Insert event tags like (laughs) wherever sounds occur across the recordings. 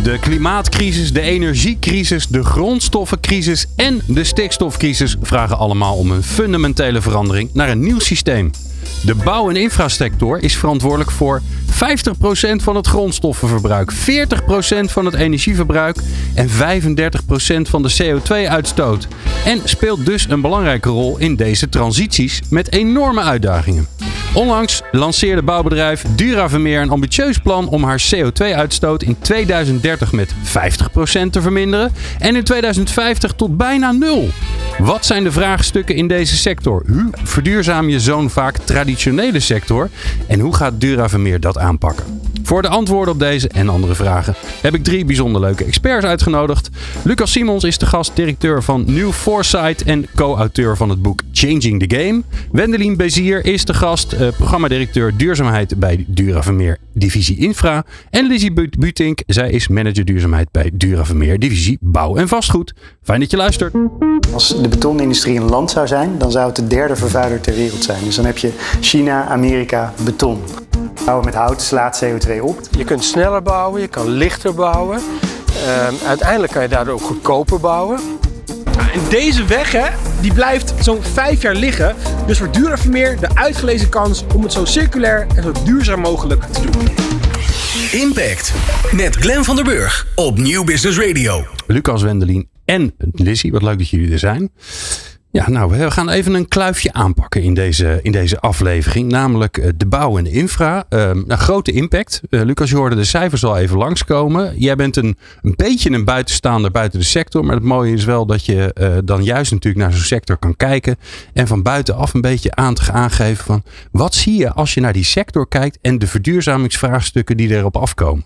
De klimaatcrisis, de energiecrisis, de grondstoffencrisis en de stikstofcrisis vragen allemaal om een fundamentele verandering naar een nieuw systeem. De bouw- en infrasector is verantwoordelijk voor 50% van het grondstoffenverbruik, 40% van het energieverbruik en 35% van de CO2-uitstoot. En speelt dus een belangrijke rol in deze transities met enorme uitdagingen. Onlangs lanceerde bouwbedrijf Duravermeer een ambitieus plan om haar CO2-uitstoot in 2030 met 50% te verminderen en in 2050 tot bijna nul. Wat zijn de vraagstukken in deze sector? Hoe verduurzaam je zo'n vaak traditionele sector en hoe gaat Duravermeer dat aanpakken? Voor de antwoorden op deze en andere vragen heb ik drie bijzonder leuke experts uitgenodigd. Lucas Simons is de gast, directeur van New Foresight en co-auteur van het boek Changing the Game. Wendelin Bezier is de gast, eh, programmadirecteur duurzaamheid bij Duravermeer Divisie Infra. En Lizzie Butink, zij is manager duurzaamheid bij Duravermeer Divisie Bouw en Vastgoed. Fijn dat je luistert. Als de betonindustrie een land zou zijn, dan zou het de derde vervuiler ter wereld zijn. Dus dan heb je China, Amerika, beton. Bouwen met hout slaat CO2 op. Je kunt sneller bouwen, je kan lichter bouwen. Ehm, uiteindelijk kan je daardoor ook goedkoper bouwen. En deze weg, hè, die blijft zo'n vijf jaar liggen. Dus voor Duravermeer de uitgelezen kans om het zo circulair en zo duurzaam mogelijk te doen. Impact met Glenn van der Burg op Nieuw Business Radio. Lucas Wendelin en Lizzie, wat leuk dat jullie er zijn. Ja, nou, we gaan even een kluifje aanpakken in deze, in deze aflevering. Namelijk eh, de bouw en de infra. Uh, een grote impact. Uh, Lucas, je hoorde de cijfers al even langskomen. Jij bent een, een beetje een buitenstaander buiten de sector. Maar het mooie is wel dat je uh, dan juist natuurlijk naar zo'n sector kan kijken. En van buitenaf een beetje aan te aangeven van... Wat zie je als je naar die sector kijkt en de verduurzamingsvraagstukken die erop afkomen?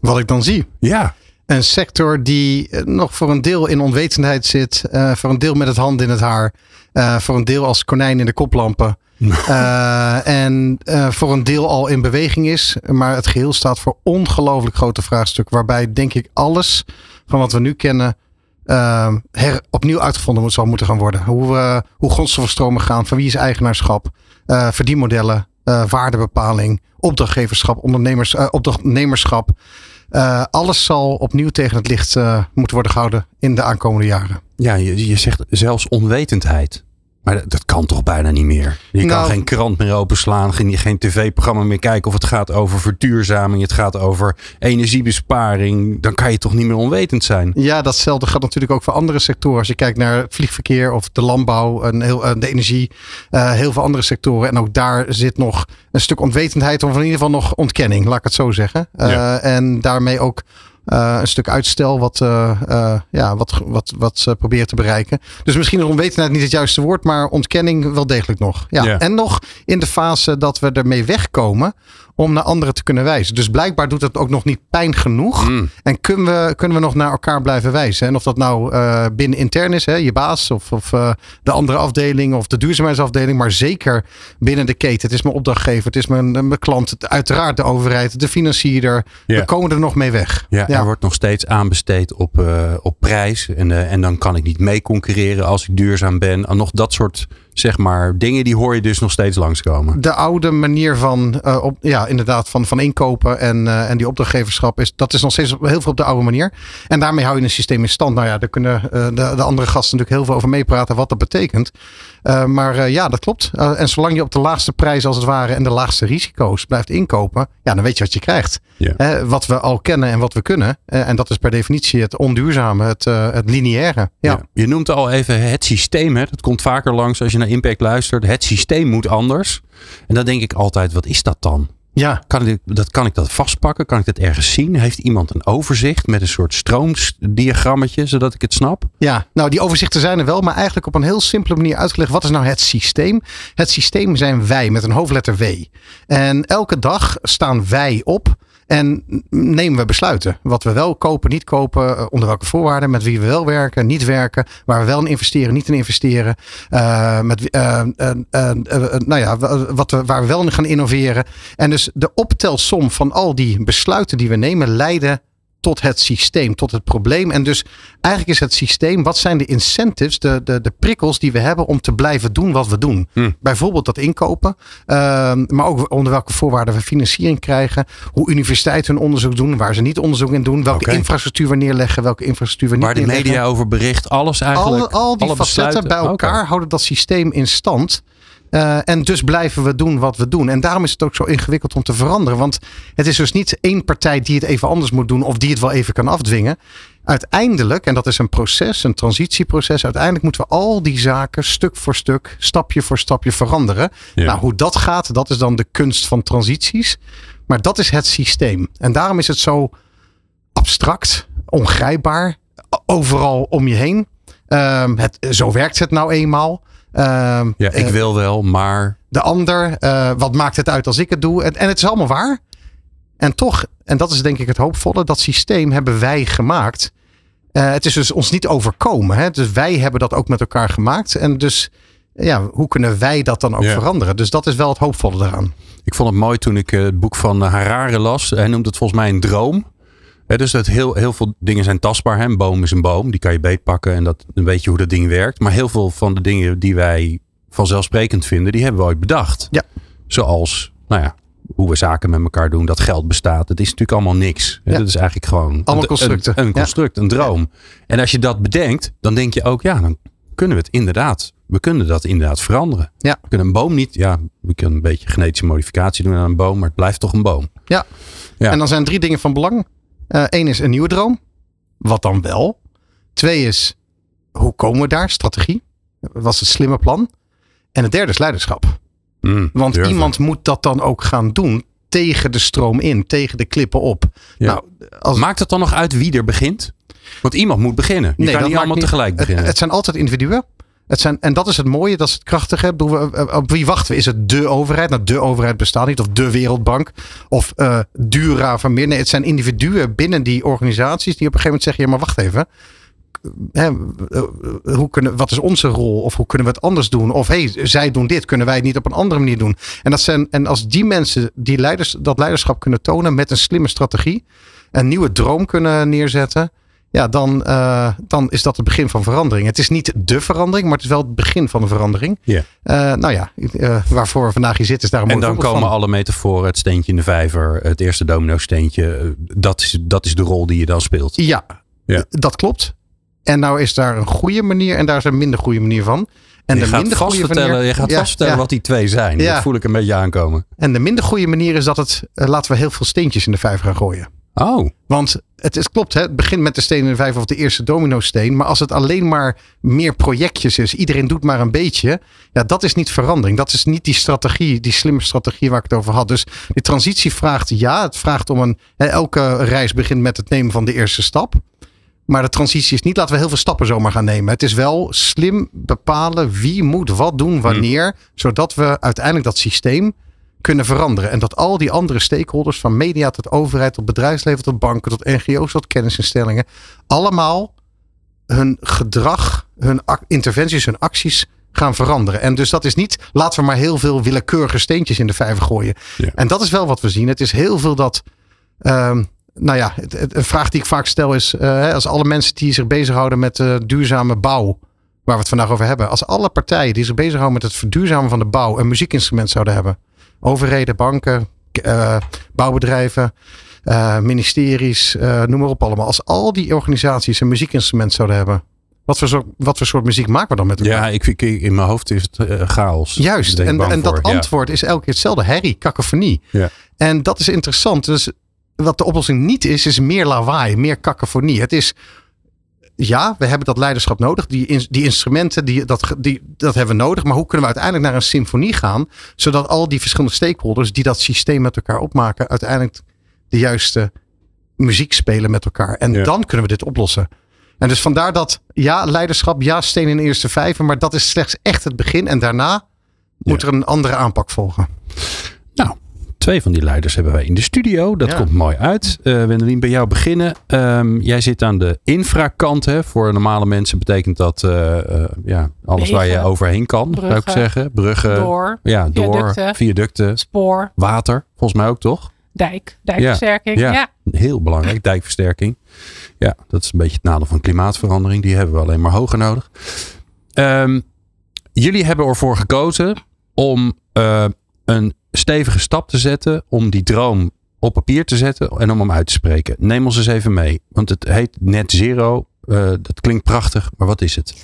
Wat ik dan zie? Ja. Een sector die nog voor een deel in onwetendheid zit. Uh, voor een deel met het hand in het haar. Uh, voor een deel als konijn in de koplampen. uh, en voor een deel al in beweging is. Maar het geheel staat voor ongelooflijk grote vraagstukken. Waarbij denk ik alles van wat we nu kennen. her, opnieuw uitgevonden moet, zal moeten gaan worden. Hoe, hoe grondstoffenstromen gaan. Van wie is eigenaarschap. verdienmodellen. waardebepaling. Opdrachtgeverschap. Ondernemers, opdrachtnemerschap. Uh, alles zal opnieuw tegen het licht uh, moeten worden gehouden in de aankomende jaren. Ja, je, je zegt zelfs onwetendheid. Maar dat, dat, kan toch bijna niet meer? Je nou, kan geen krant meer openslaan, geen, geen tv-programma meer kijken of het gaat over verduurzaming, het gaat over energiebesparing. Dan kan je toch niet meer onwetend zijn? Ja, datzelfde gaat natuurlijk ook voor andere sectoren. Als je kijkt naar vliegverkeer of de landbouw en heel, de energie, uh, heel veel andere sectoren. En ook daar zit nog een stuk onwetendheid of in ieder geval nog ontkenning, laat ik het zo zeggen. Uh, ja. En daarmee ook uh, een stuk uitstel wat, uh, uh, ja, wat, wat, wat ze proberen te bereiken. Dus misschien is onwetendheid niet het juiste woord, maar ontkenning wel degelijk nog. Ja. Ja. En nog in de fase dat we ermee wegkomen om naar anderen te kunnen wijzen. Dus blijkbaar doet het ook nog niet pijn genoeg. Mm. En kunnen we, kunnen we nog naar elkaar blijven wijzen. En of dat nou uh, binnen intern is, hè, je baas of, of uh, de andere afdeling of de duurzaamheidsafdeling. Maar zeker binnen de keten. Het is mijn opdrachtgever, het is mijn, mijn klant, uiteraard de overheid, de financierder. We komen er nog mee weg. Ja, er wordt nog steeds aanbesteed op, uh, op prijs. En, en dan kan ik niet mee concurreren als ik duurzaam ben. En nog dat soort zeg maar, dingen die hoor je dus nog steeds langskomen. De oude manier van, uh, op, ja, inderdaad, van, van inkopen en, uh, en die opdrachtgeverschap, is, dat is nog steeds heel veel op de oude manier. En daarmee hou je een systeem in stand. Nou ja, daar kunnen de, de andere gasten natuurlijk heel veel over meepraten wat dat betekent. Uh, maar uh, ja, dat klopt. Uh, en zolang je op de laagste prijs als het ware en de laagste risico's blijft inkopen, ja, dan weet je wat je krijgt. Ja. wat we al kennen en wat we kunnen. en dat is per definitie het onduurzame, het, het lineaire. Ja. Ja. Je noemt al even het systeem. Hè? Dat komt vaker langs als je naar Impact luistert. Het systeem moet anders. En dan denk ik altijd, wat is dat dan? Ja. Kan ik, dat, kan ik dat vastpakken? Kan ik dat ergens zien? Heeft iemand een overzicht met een soort stroomdiagrammetje, zodat ik het snap? Ja, nou die overzichten zijn er wel, maar eigenlijk op een heel simpele manier uitgelegd. Wat is nou het systeem? Het systeem zijn wij met een hoofdletter W. En elke dag staan wij op. En nemen we besluiten. Wat we wel kopen, niet kopen. eh, Onder welke voorwaarden. Met wie we wel werken, niet werken. Waar we wel in investeren, niet in investeren. eh, met, eh, nou ja, wa- wat we, waar we wel in gaan innoveren. En dus de optelsom van al die besluiten die we nemen leiden tot het systeem, tot het probleem. En dus eigenlijk is het systeem, wat zijn de incentives, de, de, de prikkels die we hebben om te blijven doen wat we doen. Hm. Bijvoorbeeld dat inkopen, ehm, maar ook onder welke voorwaarden we financiering krijgen. Hoe universiteiten hun onderzoek doen, waar ze niet onderzoek in doen. Welke infrastructuur we neerleggen, welke infrastructuur we niet Waar de media over bericht, alles eigenlijk. Al, al die alle facetten besluiten. bij elkaar houden dat systeem in stand. Eh, en dus blijven we doen wat we doen. En daarom is het ook zo ingewikkeld om te veranderen. Want het is dus niet één partij die het even anders moet doen. Of die het wel even kan afdwingen. Uiteindelijk, en dat is een proces, een transitieproces. Uiteindelijk moeten we al die zaken stuk voor stuk, stapje voor stapje veranderen. Ja. Nou, hoe dat gaat, dat is dan de kunst van transities. Maar dat is het systeem. En daarom is het zo abstract, ongrijpbaar, overal om je heen. Ehm, het, zo werkt het nou eenmaal. Ehm, Ja, ik eh, wil wel, maar de ander, eh, wat maakt het uit als ik het doe? En, en het is allemaal waar. En toch, en dat is denk ik het hoopvolle, dat systeem hebben wij gemaakt. Eh, het is dus ons niet overkomen. Hè? Dus wij hebben dat ook met elkaar gemaakt. En dus, ja, hoe kunnen wij dat dan ook Ja. veranderen? Dus dat is wel het hoopvolle eraan. ik vond het mooi toen ik het boek van Harare las. Hij noemt het volgens mij een droom. Dus dat heel, heel veel dingen zijn tastbaar. Hè? Een boom is een boom, die kan je beetpakken en dat, dan weet je hoe dat ding werkt. Maar heel veel van de dingen die wij vanzelfsprekend vinden, die hebben we ooit bedacht. Ja. Zoals, nou ja, hoe we zaken met elkaar doen, dat geld bestaat. Het is natuurlijk allemaal niks. Ja. Dat is eigenlijk gewoon Allemaal een- constructen. Een, een Ja. construct, een droom. En als je dat bedenkt, dan denk je ook, ja, dan kunnen we het inderdaad. We kunnen dat inderdaad veranderen. Ja. We kunnen een boom niet, ja, we kunnen een beetje genetische modificatie doen aan een boom, maar het blijft toch een boom. Ja. Ja. En dan zijn drie dingen van belang. Eén is een nieuwe droom. Wat dan wel? Twee is, hoe komen we daar? Strategie. Was het slimme plan? En het derde is leiderschap. Mm, Want durven. iemand moet dat dan ook gaan doen tegen de stroom in, tegen de klippen op. Ja. Nou, als, Maakt het dan nog uit wie er begint? Want iemand moet beginnen. Je Nee, kan niet allemaal niet- tegelijk het, beginnen. het zijn altijd individuen. Zijn, en dat is het mooie, dat is het krachtige. Op wie wachten we? Is het de overheid? Nou, de overheid bestaat niet. Of de Wereldbank. Of eh Dura van. Nee, het zijn individuen binnen die organisaties die op een gegeven moment zeggen: ja, maar wacht even. Hè, eh, hoe kunnen, wat is onze rol? Of hoe kunnen we het anders doen? Of hey, zij doen dit, kunnen wij het niet op een andere manier doen? En, dat zijn, en als die mensen die leiders, dat leiderschap kunnen tonen met een slimme strategie, een nieuwe droom kunnen neerzetten, ja, dan, eh, dan is dat het begin van verandering. Het is niet de verandering, maar het is wel het begin van de verandering. Ja. Eh, nou ja, eh, waarvoor we vandaag hier zitten is daar een En dan komen van. alle metaforen, het steentje in de vijver, het eerste domino steentje. eh, Dat is, dat is de rol die je dan speelt. Ja, Ja. dat klopt. En nou is daar een goede manier en daar is een minder goede manier van. En je de gaat minder vast goede vertellen, manier, je gaat Ja, vast vertellen ja. wat die twee zijn. Ja. Dat voel ik een beetje aankomen. En de minder goede manier is dat het, laten we heel veel steentjes in de vijver gaan gooien. Oh, Want het is, klopt, hè? het begint met de steen in de vijver of de eerste domino-steen. Maar als het alleen maar meer projectjes is, iedereen doet maar een beetje. Ja, dat is niet verandering. Dat is niet die strategie, die slimme strategie waar ik het over had. Dus die transitie vraagt, ja, het vraagt om een. Hè, elke reis begint met het nemen van de eerste stap. Maar de transitie is niet, laten we heel veel stappen zomaar gaan nemen. Het is wel slim bepalen wie moet wat doen, wanneer. Zodat we uiteindelijk dat systeem kunnen veranderen. En dat al die andere stakeholders, van media tot overheid, tot bedrijfsleven, tot banken, tot NGO's, tot kennisinstellingen, allemaal hun gedrag, hun interventies, hun acties gaan veranderen. En dus dat is niet, laten we maar heel veel willekeurige steentjes in de vijver gooien. Ja. En dat is wel wat we zien. Het is heel veel dat. ehm, nou ja, het- het- een vraag die ik vaak stel is: eh, als alle mensen die zich bezighouden met duurzame bouw, waar we het vandaag over hebben, als alle partijen die zich bezighouden met het verduurzamen van de bouw een muziekinstrument zouden hebben, overheden, banken, eh, bouwbedrijven, eh, ministeries, eh, noem maar op allemaal, als al die organisaties een muziekinstrument zouden hebben, wat voor soort, wat voor soort muziek maken we dan met elkaar? ja, ik, ik- in mijn hoofd is het chaos. Juist, en, en dat voor, ja. antwoord is elke keer hetzelfde. Herrie, kakofonie. Ja. En dat is interessant. Dus wat de oplossing niet is, is meer lawaai, meer kakofonie. Het is, ja, we hebben dat leiderschap nodig. Die, die instrumenten, die, dat, die, dat hebben we nodig. Maar hoe kunnen we uiteindelijk naar een symfonie gaan? Zodat al die verschillende stakeholders die dat systeem met elkaar opmaken, uiteindelijk de juiste muziek spelen met elkaar. En Ja. dan kunnen we dit oplossen. En dus vandaar dat, ja, leiderschap, ja, steen in de eerste vijver. Maar dat is slechts echt het begin. En daarna moet Ja. er een andere aanpak volgen. Nou, Twee van die leiders hebben wij in de studio. Dat Ja. komt mooi uit. Eh Wendelin, bij jou beginnen. Ehm, jij zit aan de infrakant. Hè? Voor normale mensen betekent dat eh, eh, ja, alles waar je overheen kan, zou ik bruggen, zeggen. Bruggen, Door, ja, door, viaducten. viaducten, spoor, water. Volgens mij ook toch? dijk, dijkversterking. Ja. Ja. Heel belangrijk, dijkversterking. Ja, dat is een beetje het nadeel van klimaatverandering. Die hebben we alleen maar hoger nodig. Ehm, jullie hebben ervoor gekozen om een stevige stap te zetten. Om die droom op papier te zetten en om hem uit te spreken. Neem ons eens even mee. Want het heet net zero. Eh, dat klinkt prachtig, maar wat is het?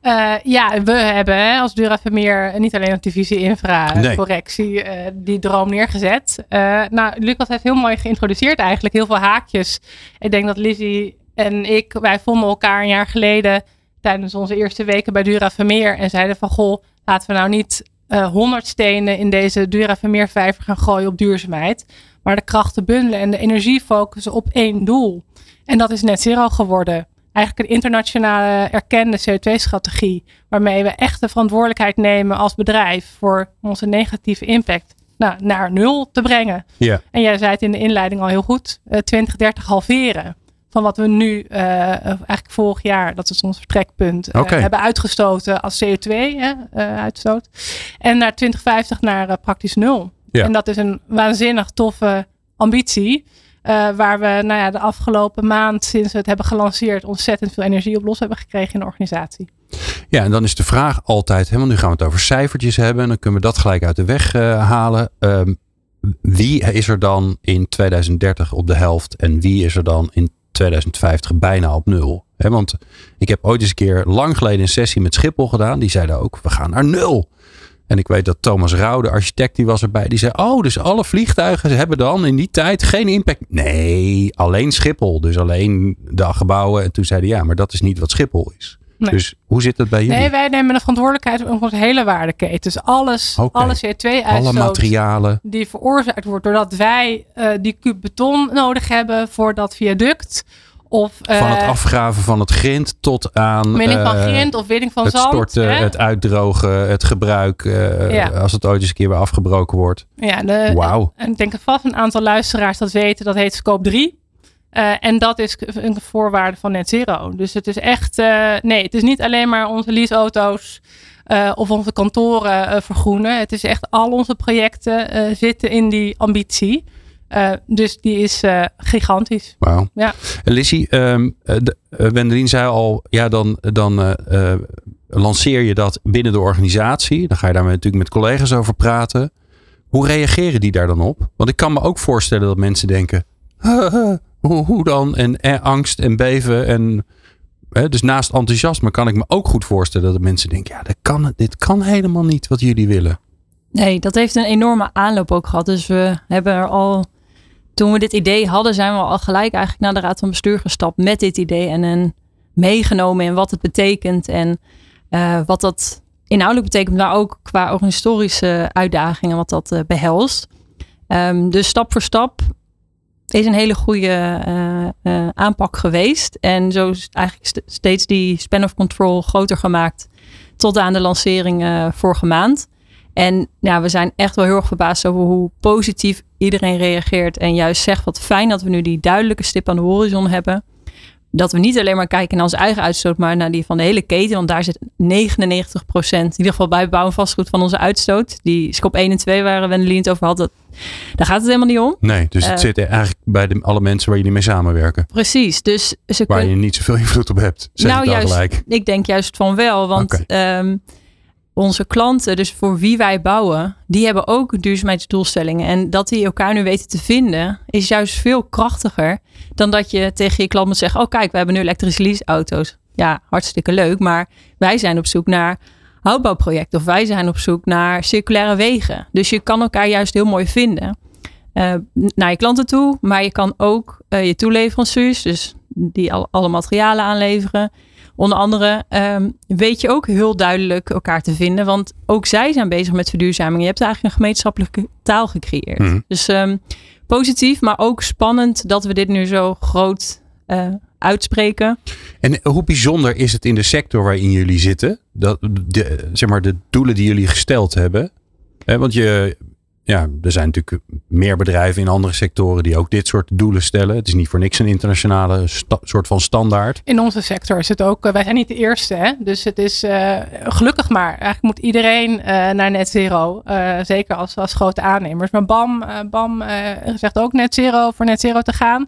Eh, ja, we hebben hè, als Dura Vermeer niet alleen op divisie infra Nee. correctie eh, die droom neergezet. Eh, nou, Lucas heeft heel mooi geïntroduceerd eigenlijk. Heel veel haakjes. Ik denk dat Lizzie en ik, wij vonden elkaar een jaar geleden tijdens onze eerste weken bij Dura Vermeer. En zeiden van, goh, laten we nou niet eh 100 stenen in deze Dura vijver gaan gooien op duurzaamheid. Maar de krachten bundelen en de energie focussen op één doel. En dat is net zero geworden. Eigenlijk een internationale erkende CO2-strategie. Waarmee we echt de verantwoordelijkheid nemen als bedrijf voor onze negatieve impact nou, naar nul te brengen. Ja. En jij zei het in de inleiding al heel goed. eh 2030 halveren. Van wat we nu, eh, eigenlijk vorig jaar, dat is ons vertrekpunt, eh, Oké. hebben uitgestoten als CO2-uitstoot. en naar 2050 naar eh, praktisch nul. Ja. En dat is een waanzinnig toffe ambitie. eh, waar we nou ja, de afgelopen maand, sinds we het hebben gelanceerd, ontzettend veel energie op los hebben gekregen in de organisatie. Ja, en dan is de vraag altijd, hè, want nu gaan we het over cijfertjes hebben. En dan kunnen we dat gelijk uit de weg eh, halen. Ehm, wie is er dan in 2030 op de helft en wie is er dan in 2050 bijna op nul? Want ik heb ooit eens een keer lang geleden een sessie met Schiphol gedaan. Die zeiden ook, we gaan naar nul. En ik weet dat Thomas Rauw, de architect, die was erbij. Die zei, oh, dus alle vliegtuigen hebben dan in die tijd geen impact. Nee, alleen Schiphol. Dus alleen de gebouwen. En toen zeiden ja, maar dat is niet wat Schiphol is. Nee. Dus hoe zit het bij jullie? Nee, wij nemen de verantwoordelijkheid voor onze hele waardeketen. Dus alles, Oké. alle Alle CO2-uitstoot materialen. die veroorzaakt wordt doordat wij eh, die kuub beton nodig hebben voor dat viaduct. Of Van het eh, afgraven van het grind tot aan winning van eh, grind of winning van het zand. storten, hè? het uitdrogen, het gebruik. eh, Ja. Als het ooit eens een keer weer afgebroken wordt. Ja, de, Wauw. En ik denk dat vast een aantal luisteraars dat weten. Dat heet scope 3. Eh, en dat is een voorwaarde van net zero. Dus het is echt, eh, nee, het is niet alleen maar onze leaseauto's eh, of onze kantoren vergroenen. Het is echt al onze projecten zitten in die ambitie. Dus die is gigantisch. Wauw. Ja. Lissy, eh, Wendelin zei al, ja, dan, dan lanceer je dat binnen de organisatie. Dan ga je daar met- natuurlijk met collega's over praten. Hoe reageren die daar dan op? Want ik kan me ook voorstellen dat mensen denken, (laughs) hoe, hoe dan? En, angst en beven. En, hè, dus naast enthousiasme kan ik me ook goed voorstellen dat mensen denken, ja, dat kan, dit kan helemaal niet wat jullie willen. Nee, dat heeft een enorme aanloop ook gehad. Dus we hebben er al, toen we dit idee hadden, zijn we al gelijk eigenlijk naar de Raad van Bestuur gestapt met dit idee. En hen meegenomen in wat het betekent en eh, wat dat inhoudelijk betekent, maar ook qua organisatorische uitdagingen, wat dat eh, behelst. Ehm, dus stap voor stap is een hele goede eh, eh, aanpak geweest. En zo is eigenlijk st- steeds die span of control groter gemaakt tot aan de lancering eh, vorige maand. En ja, we zijn echt wel heel erg verbaasd over hoe positief iedereen reageert. En juist zegt wat fijn dat we nu die duidelijke stip aan de horizon hebben. Dat we niet alleen maar kijken naar onze eigen uitstoot, maar naar die van de hele keten. Want daar zit 99% in ieder geval bij bouw en vastgoed van onze uitstoot. Die scope 1 en 2 waar Wendelin het over had. Dat, daar gaat het helemaal niet om. Nee, dus het Eh. zit eigenlijk bij de, alle mensen waar jullie mee samenwerken. Precies, dus ze Waar je niet zoveel invloed op hebt. Zeg nou, juist, gelijk. ik denk juist van wel. Want onze klanten, dus voor wie wij bouwen, die hebben ook duurzaamheidsdoelstellingen. En dat die elkaar nu weten te vinden, is juist veel krachtiger dan dat je tegen je klant moet zeggen: Oh, kijk, we hebben nu elektrische leaseauto's. Ja, hartstikke leuk. Maar wij zijn op zoek naar houtbouwprojecten of wij zijn op zoek naar circulaire wegen. Dus je kan elkaar juist heel mooi vinden. eh, naar je klanten toe, maar je kan ook eh, je toeleveranciers, dus die al, alle materialen aanleveren. Onder andere ehm, weet je ook heel duidelijk elkaar te vinden, want ook zij zijn bezig met verduurzaming. Je hebt eigenlijk een gemeenschappelijke taal gecreëerd. Mhm. Dus ehm, positief, maar ook spannend dat we dit nu zo groot eh, uitspreken. En hoe bijzonder is het in de sector waarin jullie zitten? Dat, de, zeg maar de doelen die jullie gesteld hebben. Hè, want je, ja, er zijn natuurlijk meer bedrijven in andere sectoren die ook dit soort doelen stellen. Het is niet voor niks een internationale soort van standaard. In onze sector is het ook, eh, wij zijn niet de eerste, hè? dus het is eh, gelukkig maar. Eigenlijk moet iedereen eh, naar net zero, zeker als, als grote aannemers. Maar BAM, BAM zegt ook net zero, voor net zero te gaan.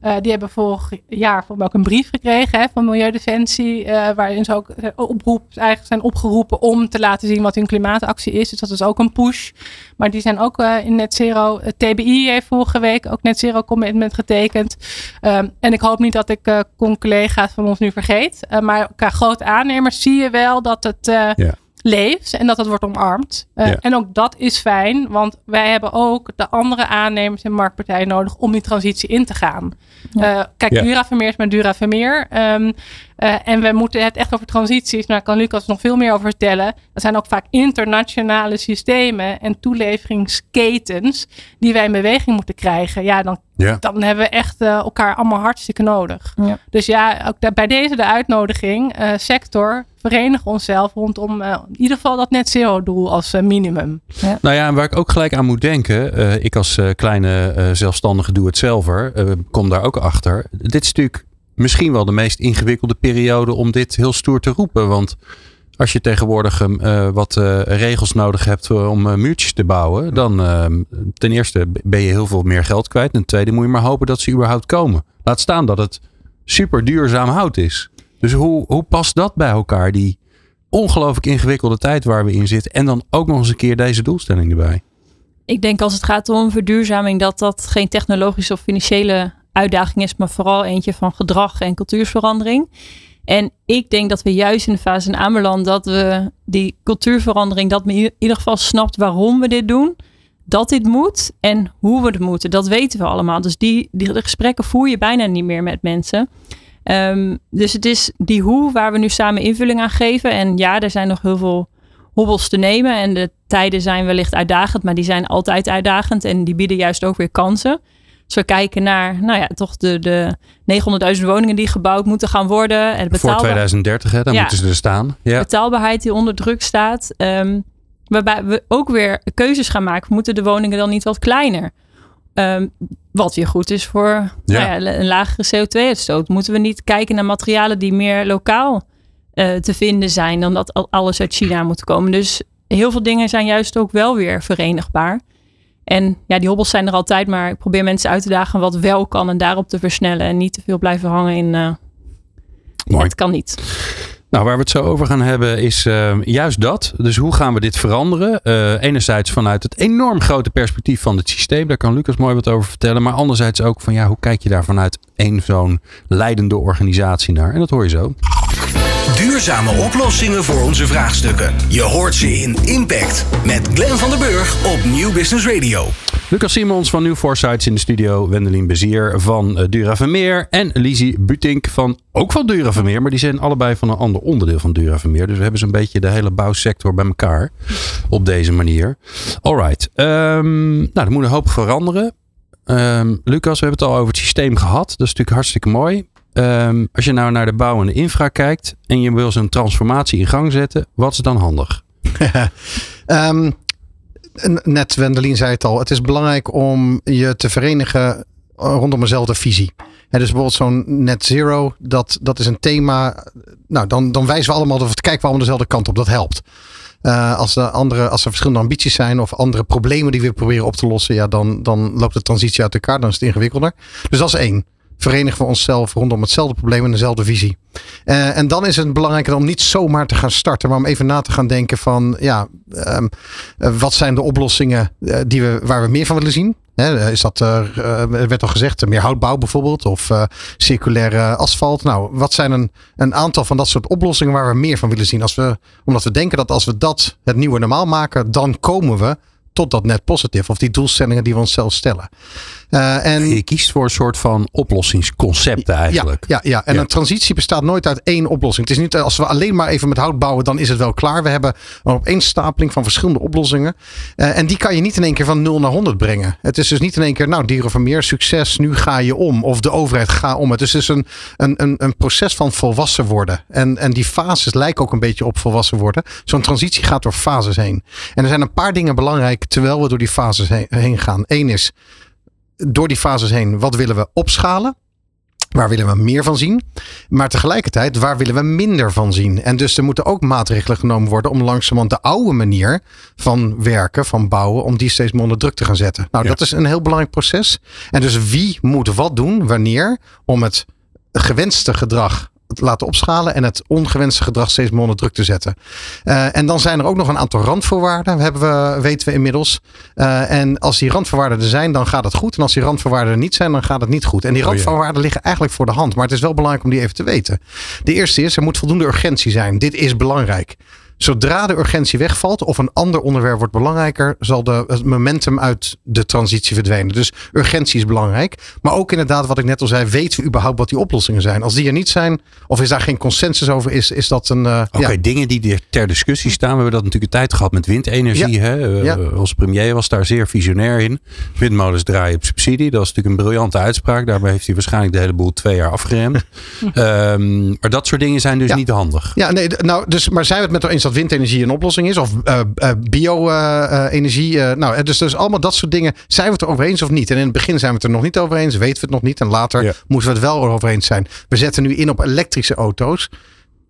Eh, die hebben vorig jaar ook een brief gekregen hè, van Milieudefensie, eh, waarin ze ook eh, oproep, eigenlijk zijn opgeroepen om te laten zien wat hun klimaatactie is. Dus dat is ook een push. Maar die zijn ook in net zero. TBI heeft vorige week ook net zero commitment getekend. Ehm, en ik hoop niet dat ik collega's van ons nu vergeet. Maar qua grote aannemers zie je wel dat het. Leeft en dat het wordt omarmd. Eh, Ja. En ook dat is fijn, want wij hebben ook de andere aannemers en marktpartijen nodig om die transitie in te gaan. Eh, kijk, Ja. Dura Vermeer is maar Dura Vermeer. Ehm, eh, en we moeten het echt over transities. Nou, daar kan Lucas nog veel meer over vertellen. Dat zijn ook vaak internationale systemen en toeleveringsketens die wij in beweging moeten krijgen. Ja, dan, Ja. dan hebben we echt eh, elkaar allemaal hartstikke nodig. Ja. Dus ja, ook bij deze de uitnodiging, eh, sector, verenig onszelf rondom eh, in ieder geval dat net zero doel als eh, minimum. Nou ja, en waar ik ook gelijk aan moet denken. eh, ik als eh, kleine eh, zelfstandige doe-het-zelver eh, kom daar ook achter. Dit is natuurlijk misschien wel de meest ingewikkelde periode om dit heel stoer te roepen. Want als je tegenwoordig eh, wat eh, regels nodig hebt om muurtjes te bouwen. Dan eh, ten eerste ben je heel veel meer geld kwijt. En ten tweede moet je maar hopen dat ze überhaupt komen. Laat staan dat het super duurzaam hout is. Dus hoe, hoe past dat bij elkaar? Die ongelooflijk ingewikkelde tijd waar we in zitten. En dan ook nog eens een keer deze doelstelling erbij. Ik denk als het gaat om verduurzaming dat dat geen technologische of financiële uitdaging is, maar vooral eentje van gedrag en cultuurverandering. En ik denk dat we juist in de fase zijn aanbeland dat we die cultuurverandering, dat men in ieder geval snapt waarom we dit doen, dat dit moet en hoe we het moeten. Dat weten we allemaal. Dus die, die gesprekken voer je bijna niet meer met mensen. Ehm, dus het is die hoe waar we nu samen invulling aan geven. En ja, er zijn nog heel veel hobbels te nemen. En de tijden zijn wellicht uitdagend, maar die zijn altijd uitdagend. En die bieden juist ook weer kansen. Dus we kijken naar, nou ja, toch de, de 900.000 woningen die gebouwd moeten gaan worden. En Voor betaalbaar- 2030, hè, dan Ja. moeten ze er staan. Ja. betaalbaarheid die onder druk staat. Ehm, waarbij we ook weer keuzes gaan maken. Moeten de woningen dan niet wat kleiner? Ehm, wat weer goed is voor Ja. Nou ja, een lagere CO2-uitstoot. Moeten we niet kijken naar materialen die meer lokaal eh, te vinden zijn dan dat al- alles uit China moet komen? Dus heel veel dingen zijn juist ook wel weer verenigbaar. En ja, die hobbels zijn er altijd, maar ik probeer mensen uit te dagen wat wel kan en daarop te versnellen en niet te veel blijven hangen in Mooi. het kan niet. Nou, waar we het zo over gaan hebben is eh, juist dat. Dus hoe gaan we dit veranderen? Eh, enerzijds vanuit het enorm grote perspectief van het systeem. Daar kan Lucas mooi wat over vertellen. Maar anderzijds ook van ja, hoe kijk je daar vanuit één zo'n leidende organisatie naar? En dat hoor je zo. Duurzame oplossingen voor onze vraagstukken. Je hoort ze in Impact met Glenn van der Burg op Nieuw Business Radio. Lucas Simons van New Foresights in de studio. Wendelin Bezier van eh, Dura Vermeer. En Lizzie Butink van ook van Dura Vermeer. Maar die zijn allebei van een ander onderdeel van Dura Vermeer. Dus we hebben zo'n beetje de hele bouwsector bij elkaar. Op deze manier. Alright. Ehm nou, er moet een hoop veranderen. Ehm, Lucas, we hebben het al over het systeem gehad. Dat is natuurlijk hartstikke mooi. Ehm, als je nou naar de bouw en de infra kijkt. En je wil zo'n transformatie in gang zetten. Wat is dan handig? N- (laughs) (laughs) net Wendelin zei het al. Het is belangrijk om je te verenigen rondom dezelfde visie. Hè, dus bijvoorbeeld zo'n net zero, dat, dat is een thema. Nou, dan, dan wijzen we allemaal, of kijken we allemaal dezelfde kant op. Dat helpt. Eh, als, er andere, als er verschillende ambities zijn of andere problemen die we proberen op te lossen, ja, dan, dan loopt de transitie uit elkaar. Dan is het ingewikkelder. Dus dat is één. Verenigen we onszelf rondom hetzelfde probleem en dezelfde visie. Eh, en dan is het belangrijker om niet zomaar te gaan starten, maar om even na te gaan denken van, ja, ehm, eh, wat zijn de oplossingen eh, die we, waar we meer van willen zien? Is dat, er werd al gezegd, meer houtbouw bijvoorbeeld of eh, circulaire asfalt. Nou, wat zijn een, een aantal van dat soort oplossingen waar we meer van willen zien? Als we, omdat we denken dat als we dat het nieuwe normaal maken, dan komen we tot dat net positief of die doelstellingen die we onszelf stellen. Eh, en Je kiest voor een soort van oplossingsconcept eigenlijk. ja, ja, ja. en Ja. een transitie bestaat nooit uit één oplossing. Het is niet eh, als we alleen maar even met hout bouwen, dan is het wel klaar. We hebben een opeenstapeling van verschillende oplossingen. Eh, en die kan je niet in één keer van 0 naar 100 brengen. Het is dus niet in één keer, nou, dieren van meer succes, nu ga je om. Of de overheid ga om. Het is dus een, een, een, een proces van volwassen worden. En, en die fases lijken ook een beetje op volwassen worden. Zo'n transitie gaat door fases heen. En er zijn een paar dingen belangrijk terwijl we door die fases heen, heen gaan. Eén is door die fases heen, wat willen we opschalen? Waar willen we meer van zien? Maar tegelijkertijd, waar willen we minder van zien? En dus er moeten ook maatregelen genomen worden om langzamerhand de oude manier van werken, van bouwen, om die steeds meer onder druk te gaan zetten. Nou, Ja. dat is een heel belangrijk proces. En dus wie moet wat doen, wanneer, om het gewenste gedrag laten opschalen en het ongewenste gedrag steeds meer onder druk te zetten. Eh, en dan zijn er ook nog een aantal randvoorwaarden, hebben we, weten we inmiddels. Eh, en als die randvoorwaarden er zijn, dan gaat het goed. En als die randvoorwaarden er niet zijn, dan gaat het niet goed. En die Oh randvoorwaarden liggen eigenlijk voor de hand. Maar het is wel belangrijk om die even te weten. De eerste is, er moet voldoende urgentie zijn. Dit is belangrijk. Zodra de urgentie wegvalt of een ander onderwerp wordt belangrijker, zal de, het momentum uit de transitie verdwijnen. Dus urgentie is belangrijk. Maar ook inderdaad, wat ik net al zei, weten we überhaupt wat die oplossingen zijn? Als die er niet zijn, of is daar geen consensus over, is, is dat een. eh, Oké, ja. dingen die er ter discussie staan. We hebben dat natuurlijk een tijd gehad met windenergie. Hè? Eh, Ja. Onze premier was daar zeer visionair in. Windmolens draaien op subsidie. Dat was natuurlijk een briljante uitspraak. Daarbij heeft hij waarschijnlijk de hele boel twee jaar afgeremd. (laughs) Ehm, maar dat soort dingen zijn dus Ja. niet handig. Ja, nee, nou, dus, maar zijn we het met elkaar eens dat windenergie een oplossing is? Of eh, bio-energie? nou, eh, dus, dus allemaal dat soort dingen. Zijn we het erover eens of niet? En in het begin zijn we het er nog niet over eens. Weten we het nog niet. En later Ja. moeten we het wel over eens zijn. We zetten nu in op elektrische auto's.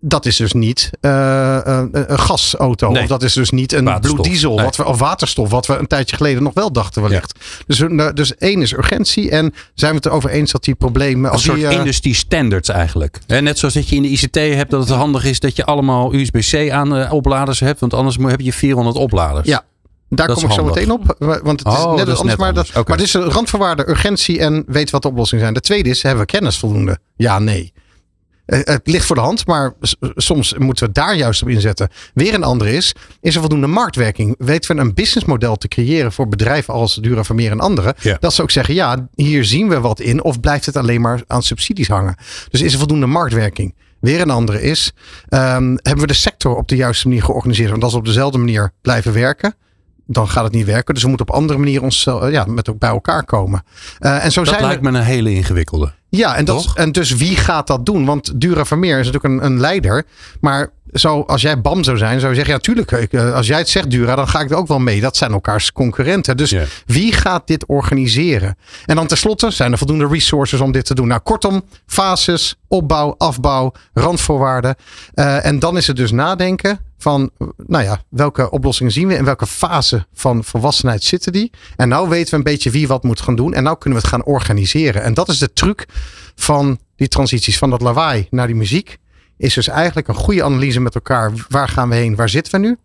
Dat is dus niet eh, eh, een gasauto. Nee. Of dat is dus niet een blue diesel. Nee. Wat we, of waterstof. Wat we een tijdje geleden nog wel dachten wellicht. Dus, eh, dus één is urgentie. En zijn we het erover eens dat die problemen... Een Als soort die, eh, industry standards eigenlijk. Net zoals dat je in de ICT hebt dat het handig is dat je allemaal USB-C aan eh, opladers hebt. Want anders moet- heb je 400 opladers. Ja, Daar Dat kom ik zo meteen op. Want het is Oh, net is anders. net maar, anders. dat, maar het is een randvoorwaarde, urgentie en weet wat de oplossingen zijn. De tweede is, hebben we kennis voldoende? Ja, nee. Eh, Het ligt voor de hand, maar soms moeten we daar juist op inzetten. Weer een andere is, is er voldoende marktwerking? Weten we een businessmodel te creëren voor bedrijven als Dura Vermeer en anderen? Ja. Dat ze ook zeggen, ja, hier zien we wat in. Of blijft het alleen maar aan subsidies hangen? Dus is er voldoende marktwerking? Weer een andere is, ehm, hebben we de sector op de juiste manier georganiseerd? Want als we op dezelfde manier blijven werken, dan gaat het niet werken. Dus we moeten op andere manier ons eh, ja, met bij elkaar komen. Eh, en zo Dat zijn lijkt me een hele ingewikkelde. ja, en, dat, Toch? en dus wie gaat dat doen? Want Dura Vermeer is natuurlijk een, een leider. Maar zo, als jij BAM zou zijn, zou je zeggen: ja, tuurlijk. eh, als jij het zegt, Dura, dan ga ik er ook wel mee. Dat zijn elkaars concurrenten. Dus wie gaat dit organiseren? En dan tenslotte zijn er voldoende resources om dit te doen. Nou, kortom, fases, opbouw, afbouw, randvoorwaarden. En dan is het dus nadenken van, nou ja, welke oplossingen zien we? In welke fase van volwassenheid zitten die? En nou weten we een beetje wie wat moet gaan doen. En nou kunnen we het gaan organiseren. En dat is de truc van die transities, van dat lawaai naar die muziek. Is dus eigenlijk een goede analyse met elkaar. Waar gaan we heen? Waar zitten we nu?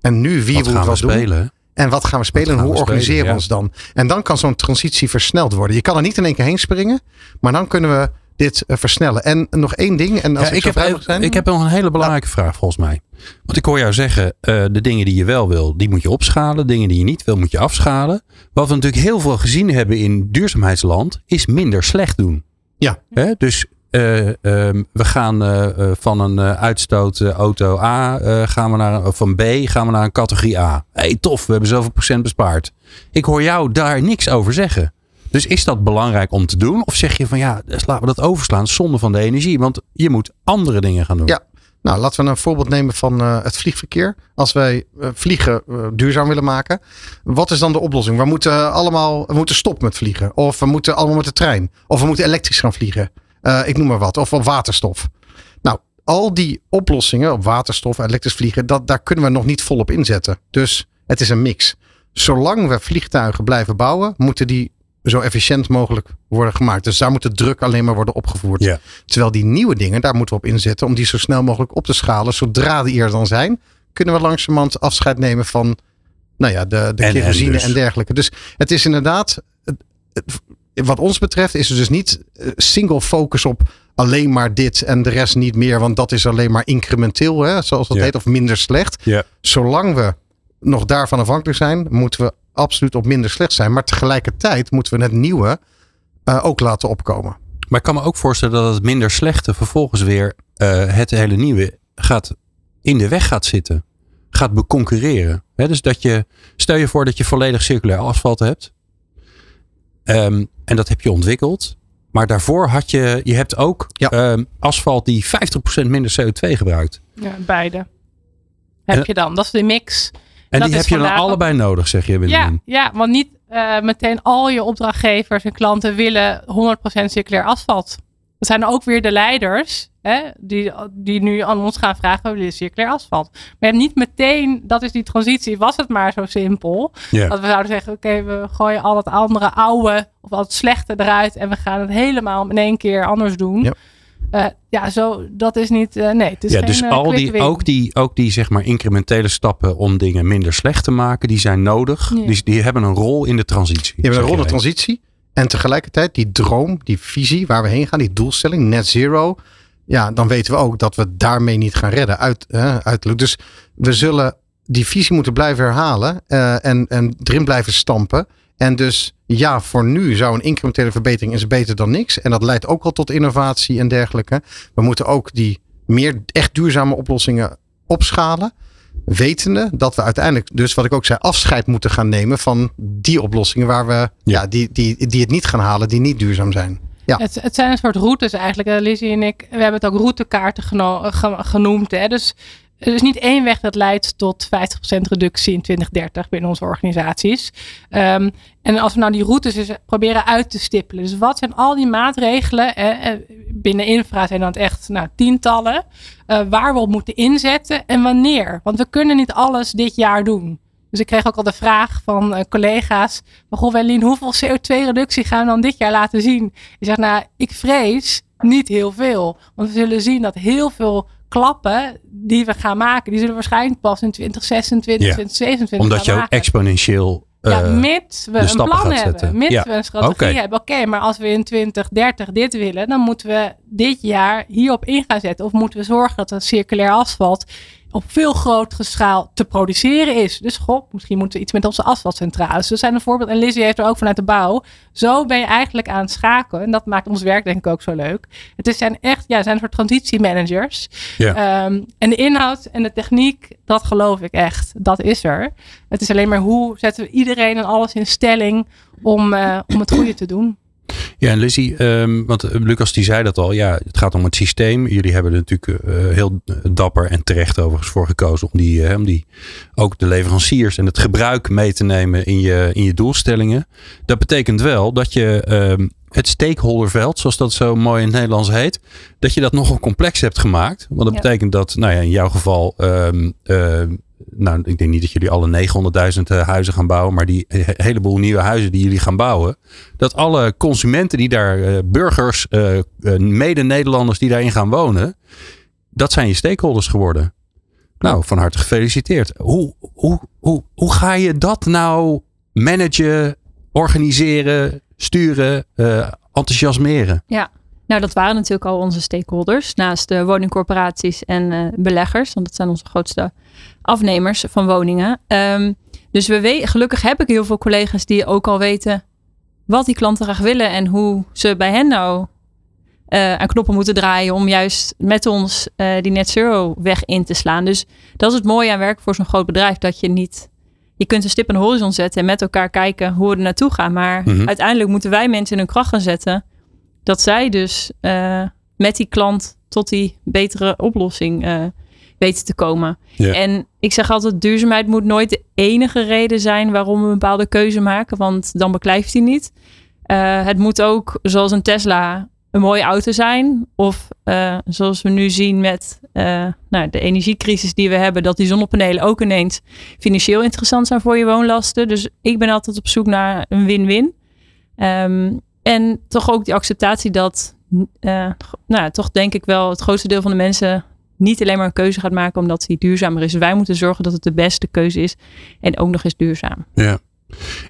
En nu wie Wat moet gaan we wat doen? spelen? En wat gaan we spelen? En hoe we organiseren spelen, we ja. ons dan? En dan kan zo'n transitie versneld worden. Je kan er niet in één keer heen springen. Maar dan kunnen we dit eh, versnellen. En nog één ding. En als Ja, ik, ik, heb, zijn. ik heb nog een hele belangrijke vraag volgens mij. Want ik hoor jou zeggen, eh, de dingen die je wel wil, die moet je opschalen. Dingen die je niet wil, moet je afschalen. Wat we natuurlijk heel veel gezien hebben in duurzaamheidsland, is minder slecht doen. Ja. Hè? Dus eh, ehm, we gaan van een uitstoot auto A, gaan we naar, van B gaan we naar een categorie A. hey, tof, we hebben zoveel procent bespaard. Ik hoor jou daar niks over zeggen. Dus is dat belangrijk om te doen? Of zeg je van ja, dus laten we dat overslaan zonder van de energie? Want je moet andere dingen gaan doen. Ja. Nou, laten we een voorbeeld nemen van eh, het vliegverkeer. Als wij eh, vliegen eh, duurzaam willen maken, wat is dan de oplossing? We moeten allemaal moeten stoppen met vliegen. Of we moeten allemaal met de trein. Of we moeten elektrisch gaan vliegen. Ik noem maar wat. Of op waterstof. Nou, al die oplossingen op waterstof, elektrisch vliegen, dat, daar kunnen we nog niet volop inzetten. Dus het is een mix. Zolang we vliegtuigen blijven bouwen, moeten die zo efficiënt mogelijk worden gemaakt. Dus daar moet de druk alleen maar worden opgevoerd. Ja. Terwijl die nieuwe dingen, daar moeten we op inzetten om die zo snel mogelijk op te schalen. Zodra die er dan zijn, kunnen we langzamerhand afscheid nemen van nou ja, de, de En- en kerosine en, dus. dergelijke. Dus het is inderdaad, wat ons betreft, is er dus niet eh, single focus op alleen maar dit en de rest niet meer. Want dat is alleen maar incrementeel, hè, zoals dat Ja. heet, of minder slecht. Ja. Zolang we nog daarvan afhankelijk zijn, moeten we absoluut op minder slecht zijn. Maar tegelijkertijd moeten we het nieuwe eh, ook laten opkomen. Maar ik kan me ook voorstellen dat het minder slechte vervolgens weer eh, het hele nieuwe gaat in de weg gaat zitten. Gaat beconcurreren. Hè, dus dat je, stel je voor dat je volledig circulair asfalt hebt. Ehm, en dat heb je ontwikkeld. Maar daarvoor had je, je hebt ook Ja. ehm, asfalt die 50% minder CO2 gebruikt. Ja, beide. Heb En- je dan. Dat is de mix. En Dat die heb je dan allebei nodig, zeg je, Ja, ja, want niet eh, meteen al je opdrachtgevers en klanten willen 100% circulair asfalt. Dat zijn ook weer de leiders hè, die, die nu aan ons gaan vragen, we willen circulair asfalt. Maar je hebt niet meteen, dat is die transitie, was het maar zo simpel. Dat we zouden zeggen, oké, we gooien al het andere oude of al het slechte eruit en we gaan het helemaal in één keer anders doen. Ja, ja zo, dat is niet, eh, nee, het is Ja, geen dus eh, al die, win. ook, die, ook die zeg maar incrementele stappen om dingen minder slecht te maken, die zijn nodig. Ja. Die, die hebben een rol in de transitie. Je hebt zeg een ronde jij. transitie. En tegelijkertijd die droom, die visie waar we heen gaan, die doelstelling, net zero. Ja, dan weten we ook dat we daarmee niet gaan redden. Uit, hè, uiterlijk. Dus we zullen die visie moeten blijven herhalen. eh, en, en erin blijven stampen. En dus ja, voor nu zou een incrementele verbetering is beter dan niks. En dat leidt ook al tot innovatie en dergelijke. We moeten ook die meer echt duurzame oplossingen opschalen. Wetende dat we uiteindelijk, dus wat ik ook zei, afscheid moeten gaan nemen van die oplossingen waar we, ja, die, die, die het niet gaan halen, die niet duurzaam zijn. Ja. Het, het zijn een soort routes eigenlijk. Eh, Lizzie en ik, we hebben het ook routekaarten geno- ge- genoemd. Hè? Dus er is niet één weg dat leidt tot 50% reductie in 2030 binnen onze organisaties. Ehm, en als we nou die routes proberen uit te stippelen. Dus wat zijn al die maatregelen? Eh, Binnen infra zijn dat echt nou, tientallen. eh, waar we op moeten inzetten en wanneer. Want we kunnen niet alles dit jaar doen. Dus ik kreeg ook al de vraag van eh, collega's. Van, goh, hoeveel CO2-reductie gaan we dan dit jaar laten zien? Ik zeg, nou, ik vrees niet heel veel. Want we zullen zien dat heel veel klappen die we gaan maken, die zullen waarschijnlijk pas in 2026, Ja. 2027 Omdat je ook exponentieel. Ja, eh, mits we een plan hebben. zetten. Mits Ja. we een strategie hebben. Oké, maar als we in 2030 dit willen, dan moeten we dit jaar hierop in gaan zetten. Of moeten we zorgen dat het circulair asfalt op veel grotere schaal te produceren is. Dus goh, misschien moeten we iets met onze asfaltcentrales. Dus dat zijn een voorbeeld. En Lizzie heeft er ook vanuit de bouw. Zo ben je eigenlijk aan het schakelen. En dat maakt ons werk denk ik ook zo leuk. Het is zijn echt, ja, zijn een soort transitiemanagers. Ja. Ehm, en de inhoud en de techniek, dat geloof ik echt. Dat is er. Het is alleen maar hoe zetten we iedereen en alles in stelling om, eh, om het goede te doen. Ja, en Lizzie, ehm, want eh, Lucas die zei dat al. Ja, het gaat om het systeem. Jullie hebben er natuurlijk eh, heel dapper en terecht overigens voor gekozen om die, eh, om die ook de leveranciers en het gebruik mee te nemen in je, in je doelstellingen. Dat betekent wel dat je ehm, het stakeholderveld, zoals dat zo mooi in het Nederlands heet, dat je dat nogal complex hebt gemaakt. Want dat Ja. betekent dat, nou ja, in jouw geval, ehm, nou, ik denk niet dat jullie alle 900.000 eh, huizen gaan bouwen, maar die he- heleboel nieuwe huizen die jullie gaan bouwen, dat alle consumenten die daar, eh, burgers, eh, eh, mede-Nederlanders die daarin gaan wonen, dat zijn je stakeholders geworden. Nou, van harte gefeliciteerd. Hoe, hoe, hoe, hoe ga je dat nou managen, organiseren, sturen, eh, enthousiasmeren? Nou, dat waren natuurlijk al onze stakeholders. Naast de woningcorporaties en eh, beleggers. Want dat zijn onze grootste afnemers van woningen. Ehm, dus we gelukkig heb ik heel veel collega's die ook al weten wat die klanten graag willen. En hoe ze bij hen nou eh, aan knoppen moeten draaien. Om juist met ons eh, die net zero weg in te slaan. Dus dat is het mooie aan werken voor zo'n groot bedrijf. Dat je niet... Je kunt een stip aan de horizon zetten en met elkaar kijken hoe we er naartoe gaan. Maar Mhm. uiteindelijk moeten wij mensen in hun kracht gaan zetten dat zij dus eh, met die klant tot die betere oplossing eh, weten te komen. Ja. En ik zeg altijd, duurzaamheid moet nooit de enige reden zijn waarom we een bepaalde keuze maken, want dan beklijft die niet. Eh, het moet ook, zoals een Tesla, een mooie auto zijn. Of zoals we nu zien met nou, de energiecrisis die we hebben, dat die zonnepanelen ook ineens financieel interessant zijn voor je woonlasten. Dus ik ben altijd op zoek naar een win-win. Ehm, en toch ook die acceptatie dat, eh, nou, toch denk ik wel het grootste deel van de mensen niet alleen maar een keuze gaat maken omdat die duurzamer is. Wij moeten zorgen dat het de beste keuze is en ook nog eens duurzaam. Ja.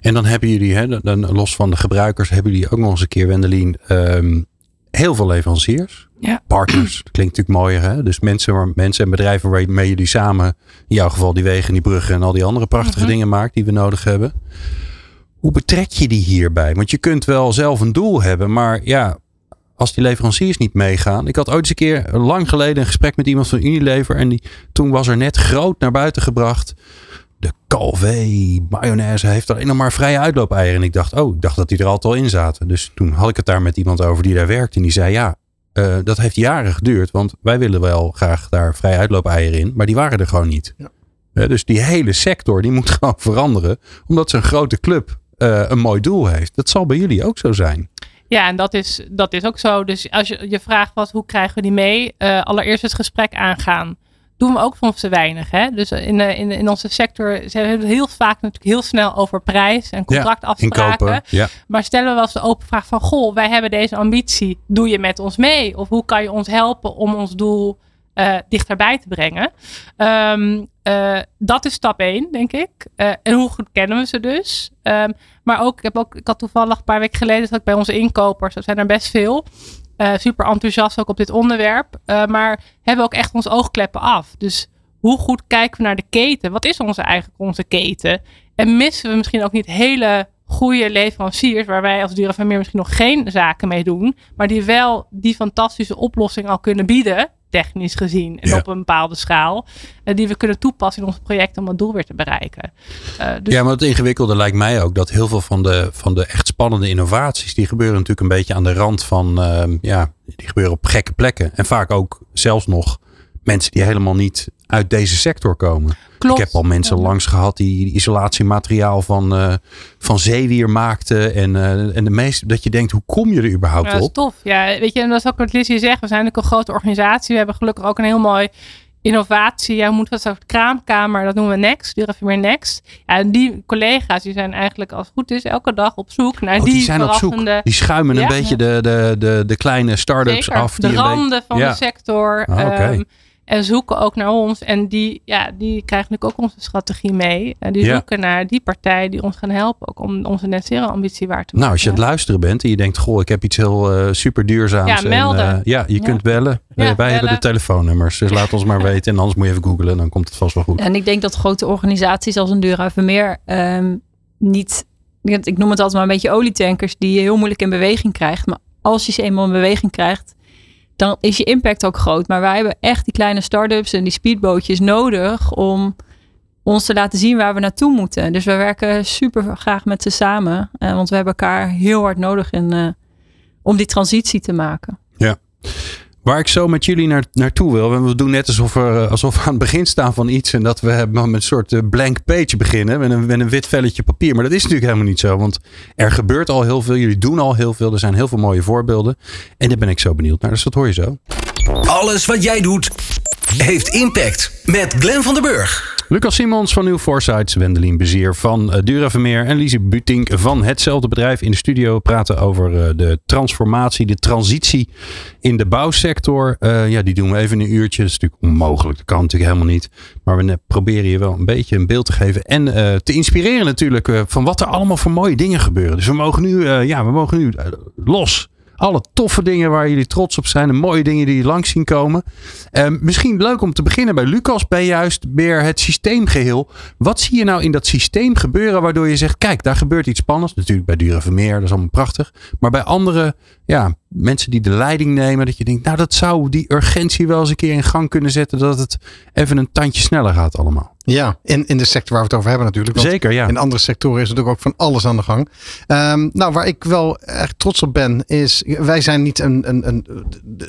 En dan hebben jullie, hè, dan- los van de gebruikers, hebben jullie ook nog eens een keer, Wendelin, ehm, heel veel leveranciers. Ja. Partners, dat klinkt natuurlijk mooier. Hè? Dus mensen, waar- mensen en bedrijven waarmee jullie samen, in jouw geval die wegen, die bruggen en al die andere prachtige Mhm. dingen maakt die we nodig hebben. Hoe betrek je die hierbij? Want je kunt wel zelf een doel hebben, maar ja, als die leveranciers niet meegaan. Ik had ooit eens een keer lang geleden een gesprek met iemand van Unilever. En die, toen was er net groot naar buiten gebracht. De Calvé mayonaise heeft alleen nog maar vrije uitloopeieren. En ik dacht, oh, ik dacht dat die er altijd al in zaten. Dus toen had ik het daar met iemand over die daar werkte. En die zei, ja, eh, dat heeft jaren geduurd. Want wij willen wel graag daar vrije uitloopeieren in. Maar die waren er gewoon niet. Ja. Hè, dus die hele sector die moet (laughs) gewoon veranderen. Omdat zo'n grote club eh, een mooi doel heeft. Dat zal bij jullie ook zo zijn. Ja, en dat is, dat is ook zo. Dus als je je vraagt wat, hoe krijgen we die mee? Eh, allereerst het gesprek aangaan. Doen we ook soms te weinig. Hè? Dus in, de, in, in onze sector hebben het heel vaak natuurlijk heel snel over prijs en contractafspraken. Inkopen. Ja. Maar stellen we wel eens de open vraag van... Goh, wij hebben deze ambitie. Doe je met ons mee? Of hoe kan je ons helpen om ons doel eh, dichterbij te brengen? Ehm, eh, dat is stap 1, denk ik. Eh, en hoe goed kennen we ze dus? Ehm, maar ook ik, heb ook, ik had toevallig een paar weken geleden... zat ik bij onze inkopers. Dat zijn er best veel. Super enthousiast ook op dit onderwerp. Maar hebben ook echt ons oogkleppen af. Dus hoe goed kijken we naar de keten? Wat is onze eigenlijk onze keten? En missen we misschien ook niet hele goede leveranciers, waar wij als Dura van Meer misschien nog geen zaken mee doen, maar die wel die fantastische oplossing al kunnen bieden, technisch gezien en Ja. op een bepaalde schaal, eh, die we kunnen toepassen in ons project om het doel weer te bereiken. Eh, dus Ja, maar het ingewikkelde lijkt mij ook dat heel veel van de, van de echt spannende innovaties, die gebeuren natuurlijk een beetje aan de rand van, ehm, ja, die gebeuren op gekke plekken. En vaak ook zelfs nog mensen die helemaal niet uit deze sector komen. klopt. Ik heb al mensen Ja. langs gehad die isolatiemateriaal van, eh, van zeewier maakten. En, eh, en de meeste, dat je denkt, hoe kom je er überhaupt Ja, dat is op? tof. Ja, weet je, en dat is ook wat Lizzie zegt. We zijn natuurlijk een grote organisatie. We hebben gelukkig ook een heel mooi innovatie. Ja, hoe moet dat zo? Kraamkamer, dat noemen we Next. Durafimir Next. Ja, en die collega's, die zijn eigenlijk als het goed is elke dag op zoek naar Oh, die, die zijn op zoek. verrassende- Die schuimen een beetje de, de, de, de kleine start-ups Zeker, af. de die beetje- randen van de sector. Oké. ehm, en zoeken ook naar ons. En die, ja, die krijgen natuurlijk ook onze strategie mee. En die Ja. zoeken naar die partij die ons gaan helpen. Ook om onze net zero ambitie waar te maken. Nou, als je aan het luisteren bent en je denkt, goh, ik heb iets heel eh, super duurzaams. Ja, melden. En, eh, ja, je Ja. kunt bellen. Ja, wij hebben de telefoonnummers, dus laat ons maar (laughs) weten. En anders moet je even googlen, dan komt het vast wel goed. En ik denk dat grote organisaties als een Dura Vermeer ehm, niet... Ik noem het altijd maar een beetje olietankers die je heel moeilijk in beweging krijgt. Maar als je ze eenmaal in beweging krijgt, dan is je impact ook groot. Maar wij hebben echt die kleine start-ups en die speedbootjes nodig om ons te laten zien waar we naartoe moeten. Dus we werken super graag met ze samen. eh, want we hebben elkaar heel hard nodig in, eh, om die transitie te maken. Waar ik zo met jullie naar, naartoe wil. We doen net alsof we, eh, alsof we aan het begin staan van iets. En dat we met een soort eh, blank page beginnen. Met een, met een wit velletje papier. Maar dat is natuurlijk helemaal niet zo. Want er gebeurt al heel veel. Jullie doen al heel veel. Er zijn heel veel mooie voorbeelden. En daar ben ik zo benieuwd naar. Dus dat hoor je zo. Alles wat jij doet heeft impact. Met Glenn van den Burg. Lucas Simons van Nieuw Foresights, Wendelin Bezier van uh, Dura Vermeer en Lise Butink van hetzelfde bedrijf in de studio praten over uh, de transformatie, de transitie in de bouwsector. Uh, ja, die doen we even een uurtje. Dat is natuurlijk onmogelijk, dat kan natuurlijk helemaal niet. Maar we proberen je wel een beetje een beeld te geven en te inspireren natuurlijk van wat er allemaal voor mooie dingen gebeuren. Dus we mogen nu, ja, we mogen nu los. Alle toffe dingen waar jullie trots op zijn. De mooie dingen die je langs zien komen. Uh, misschien leuk om te beginnen bij Lucas. Bij juist meer het systeemgeheel. Wat zie je nou in dat systeem gebeuren. Waardoor je zegt. Kijk daar gebeurt iets spannends. Natuurlijk bij Dure Vermeer. Dat is allemaal prachtig. Maar bij andere ja, mensen die de leiding nemen. Dat je denkt. Nou dat zou die urgentie wel eens een keer in gang kunnen zetten. Dat het even een tandje sneller gaat allemaal. Ja, in, in de sector waar we het over hebben natuurlijk. Zeker, ja. In andere sectoren is natuurlijk ook van alles aan de gang. Um, nou, waar ik wel echt trots op ben, is wij zijn niet een, een, een,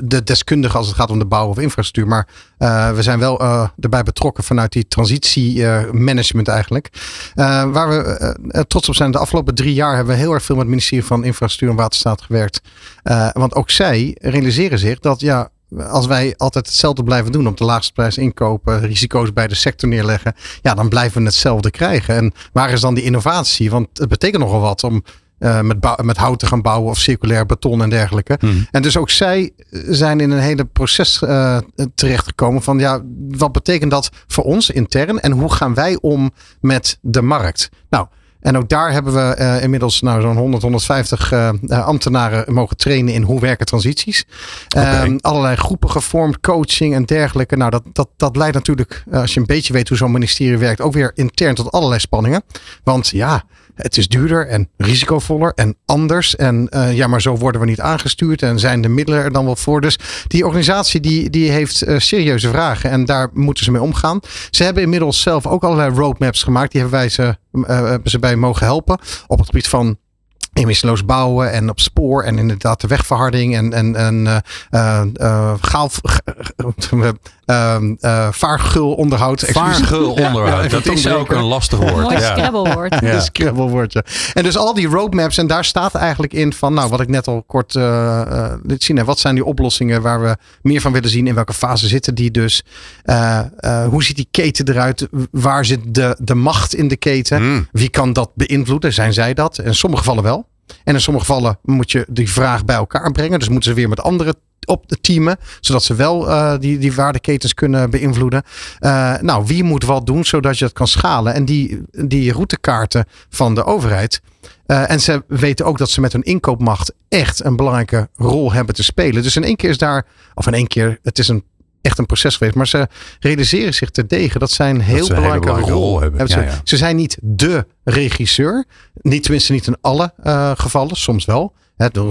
de deskundige als het gaat om de bouw of infrastructuur. Maar uh, we zijn wel uh, erbij betrokken vanuit die transitiemanagement uh, eigenlijk. Eh, waar we trots op zijn, de afgelopen drie jaar hebben we heel erg veel met het ministerie van Infrastructuur en Waterstaat gewerkt. Eh, want ook zij realiseren zich dat ja, als wij altijd hetzelfde blijven doen, op de laagste prijs inkopen, risico's bij de sector neerleggen, ja, dan blijven we hetzelfde krijgen. En waar is dan die innovatie? Want het betekent nogal wat om uh, met, met hout te gaan bouwen of circulair beton en dergelijke. Hmm. En dus ook zij zijn in een hele proces uh, terechtgekomen van ja, wat betekent dat voor ons intern en hoe gaan wij om met de markt? Nou, en ook daar hebben we uh, inmiddels nou, zo'n 100, 150 uh, ambtenaren mogen trainen in hoe werken transities. Okay. Um, allerlei groepen gevormd, coaching en dergelijke. Nou, dat, dat, dat leidt natuurlijk, als je een beetje weet hoe zo'n ministerie werkt, ook weer intern tot allerlei spanningen. Want ja, het is duurder en risicovoller en anders. En uh, ja, maar zo worden we niet aangestuurd en zijn de middelen er dan wel voor. Dus die organisatie die, die heeft uh, serieuze vragen en daar moeten ze mee omgaan. Ze hebben inmiddels zelf ook allerlei roadmaps gemaakt. Die hebben wij ze, uh, ze bij mogen helpen op het gebied van emissieloos bouwen en op spoor en inderdaad de wegverharding en, en, en uh, gaal, ehm eh, vaargulonderhoud. excuus. Vaargulonderhoud, (laughs) even dat is ook een lastig woord. Mooi ja. Scrabble-woord. Ja. Een Scrabble-woordje. En dus al die roadmaps, en daar staat eigenlijk in van, nou, wat ik net al kort liet zien. hè, Wat zijn die oplossingen waar we meer van willen zien? In welke fase zitten die dus? Eh, eh, hoe ziet die keten eruit? Waar zit de, de macht in de keten? Hmm. Wie kan dat beïnvloeden? Zijn zij dat? In sommige gevallen wel. En in sommige gevallen moet je die vraag bij elkaar brengen. Dus moeten ze weer met anderen op de teamen. Zodat ze wel eh, die, die waardeketens kunnen beïnvloeden. Eh, nou, wie moet wat doen zodat je dat kan schalen? En die, die routekaarten van de overheid. eh, en ze weten ook dat ze met hun inkoopmacht echt een belangrijke rol hebben te spelen. Dus in één keer is daar, of in één keer, het is een, echt een proces geweest. Maar ze realiseren zich terdege dat zij een heel ze belangrijke, belangrijke rol, hebben. hebben. Ja, Ze, ja. ze zijn niet de regisseur. Niet, tenminste niet in alle gevallen, soms wel.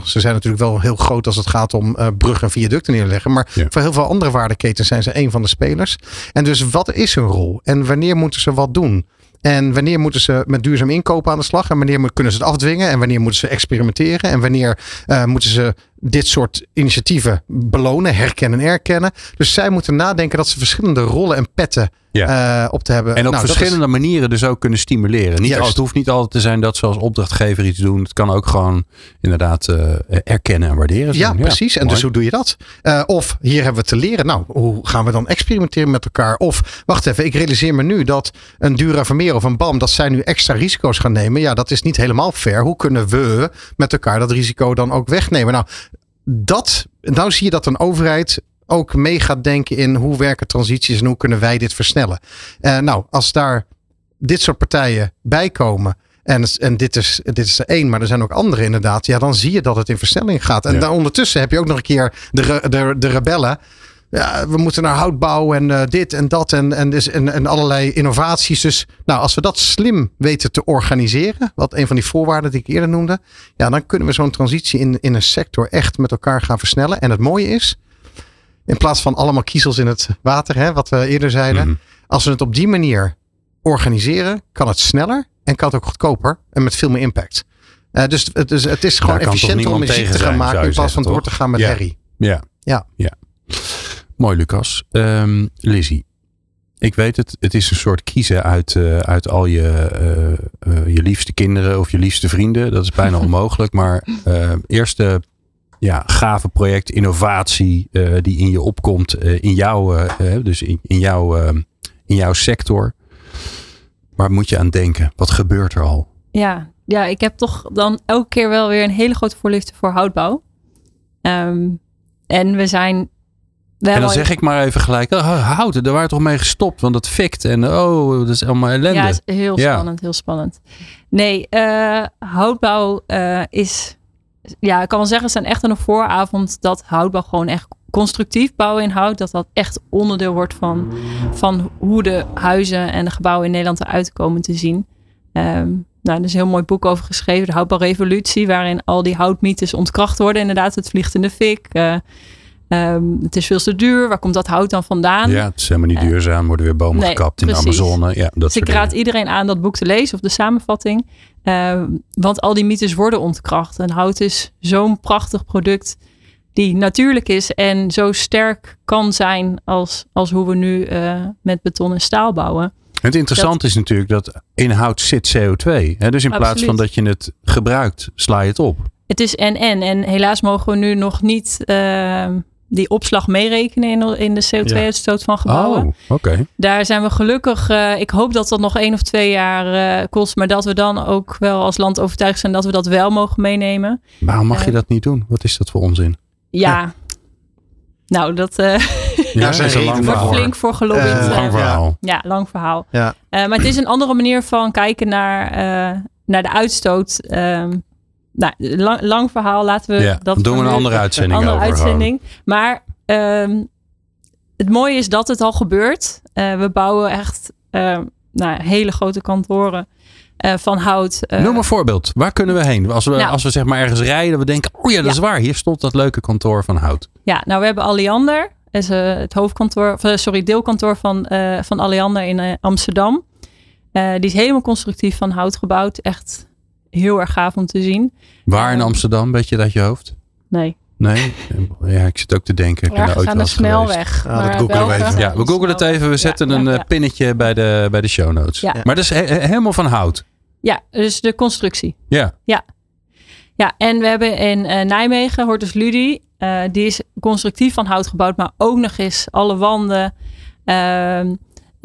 Ze zijn natuurlijk wel heel groot als het gaat om eh bruggen en viaducten neerleggen. Maar Ja. voor heel veel andere waardeketens zijn ze een van de spelers. En dus wat is hun rol? En wanneer moeten ze wat doen? En wanneer moeten ze met duurzaam inkopen aan de slag? En wanneer kunnen ze het afdwingen? En wanneer moeten ze experimenteren? En wanneer eh, moeten ze dit soort initiatieven belonen, herkennen en erkennen? Dus zij moeten nadenken dat ze verschillende rollen en petten eh, op te hebben. En op Nou, is- verschillende manieren dus ook kunnen stimuleren. Niet al, het hoeft niet altijd te zijn dat ze als opdrachtgever iets doen. Het kan ook gewoon inderdaad eh, erkennen en waarderen. Ja, zijn. precies. En mooi. dus hoe doe je dat? Eh, of hier hebben we te leren. Nou, hoe gaan we dan experimenteren met elkaar? Of wacht even, ik realiseer me nu dat een Dura Vermeer of een BAM, dat zij nu extra risico's gaan nemen. Ja, dat is niet helemaal fair. Hoe kunnen we met elkaar dat risico dan ook wegnemen? Nou, dat, nou zie je dat een overheid ook mee gaat denken in hoe werken transities en hoe kunnen wij dit versnellen. Eh, nou, als daar dit soort partijen bij komen. En, en dit, is, dit is er één, maar er zijn ook andere inderdaad. Ja, dan zie je dat het in versnelling gaat. En Ja. dan ondertussen heb je ook nog een keer de, de, de rebellen. Ja, we moeten naar hout bouwen en eh, dit en dat en, en, dus, en, en allerlei innovaties. Dus nou, als we dat slim weten te organiseren, wat een van die voorwaarden die ik eerder noemde, ja, dan kunnen we zo'n transitie in, in een sector echt met elkaar gaan versnellen. En het mooie is, in plaats van allemaal kiezels in het water, hè, wat we eerder zeiden, Mhm. als we het op die manier organiseren, kan het sneller en kan het ook goedkoper en met veel meer impact. Eh, dus het is, het is gewoon efficiënter om muziek te gaan maken in plaats van door te gaan met Ja. herrie. Ja. Ja. ja. Mooi, Lucas. Ehm Lizzie, ik weet het. Het is een soort kiezen uit, eh, uit al je, eh, eh, je liefste kinderen of je liefste vrienden. Dat is bijna (laughs) onmogelijk. Maar eerste ja, gave project, innovatie die in je opkomt. in jouw, dus in, in, jouw, in jouw sector. Waar moet je aan denken? Wat gebeurt er al? Ja, ja, ik heb toch dan elke keer wel weer een hele grote voorliefde voor houtbouw. Ehm, en we zijn. En dan al- zeg ik maar even gelijk, oh, houten, daar waren toch mee gestopt, want dat fikt en oh, dat is allemaal ellende. Ja, is heel Ja. spannend, heel spannend. Nee, eh, houtbouw eh, is, ja, ik kan wel zeggen, we zijn echt aan de vooravond dat houtbouw gewoon echt constructief bouwen in hout, dat dat echt onderdeel wordt van, van hoe de huizen en de gebouwen in Nederland eruit komen te zien. Ehm, nou, er is een heel mooi boek over geschreven, de houtbouwrevolutie, waarin al die houtmythes ontkracht worden. Inderdaad, het vliegt in de fik. eh, ehm, het is veel te duur. Waar komt dat hout dan vandaan? Ja, het is helemaal niet duurzaam. Worden weer bomen nee, gekapt in precies. de Amazone. Ja, dat dus ik raad dingen. iedereen aan dat boek te lezen of de samenvatting. Eh, want al die mythes worden ontkracht. En hout is zo'n prachtig product die natuurlijk is en zo sterk kan zijn als, als hoe we nu eh, met beton en staal bouwen. Het interessante is natuurlijk dat in hout zit CO2. Hè? Dus in plaats van dat je het gebruikt, sla je het op. Het is en en. En helaas mogen we nu nog niet eh, die opslag meerekenen in, in de CO2-uitstoot van gebouwen. Oh, oké. Daar zijn we gelukkig. eh, ik hoop dat dat nog één of twee jaar eh, kost. Maar dat we dan ook wel als land overtuigd zijn dat we dat wel mogen meenemen. Waarom mag je Eh, dat niet doen? Wat is dat voor onzin? Ja. Nou, dat eh Ja, (laughs) zijn lang voor. flink voor gelobbyd. Eh, lang verhaal. Ja, lang verhaal. Ja. Eh, maar het is een andere manier van kijken naar, eh, naar de uitstoot. Ehm, nou, lang, lang verhaal. Laten we Ja, dat doen we een andere uitzending andere over. gewoon. uitzending. Maar ehm, het mooie is dat het al gebeurt. Eh, we bouwen echt ehm, nou, hele grote kantoren eh, van hout. eh, Noem een voorbeeld. Waar kunnen we heen? Als we, Nou. als we zeg maar ergens rijden, we denken, oh ja, dat Ja. is waar. Hier stond dat leuke kantoor van hout. Ja, nou we hebben Alliander. Is het hoofdkantoor, of, sorry, deelkantoor van, van Alliander in Amsterdam. Die is helemaal constructief van hout gebouwd. Echt heel erg gaaf om te zien. Waar in Eh, Amsterdam, weet je dat je hoofd? Nee. Nee? Ja, ik zit ook te denken. Ik Ergens ooit aan de snelweg. Ah, dat maar googelen we even. Ja, we googelen het even. We zetten Ja, een ja, eh, ja. pinnetje bij de, bij de show notes. Ja. Maar dat is he- helemaal van hout. Ja, dus de constructie. Ja. Ja, en we hebben in eh, Nijmegen, Hortus Ludi, eh, die is constructief van hout gebouwd, maar ook nog eens alle wanden ehm,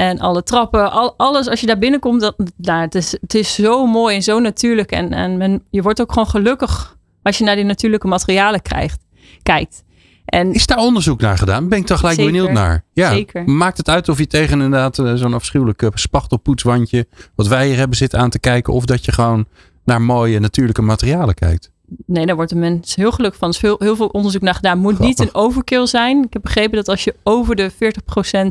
en alle trappen, al, alles als je daar binnenkomt, dat, nou, het, is, het is zo mooi en zo natuurlijk. En, en men, je wordt ook gewoon gelukkig als je naar die natuurlijke materialen krijgt, kijkt. En Is daar onderzoek naar gedaan? Ben ik toch gelijk Zeker. benieuwd naar. Ja. Zeker. Maakt het uit of je tegen inderdaad eh, zo'n afschuwelijk eh, spachtelpoetswandje, wat wij hier hebben, zit aan te kijken, of dat je gewoon naar mooie natuurlijke materialen kijkt? nee, daar wordt de mens heel gelukkig van. Er is veel, heel veel onderzoek naar gedaan. Moet niet een overkill zijn. Ik heb begrepen dat als je over de 40% eh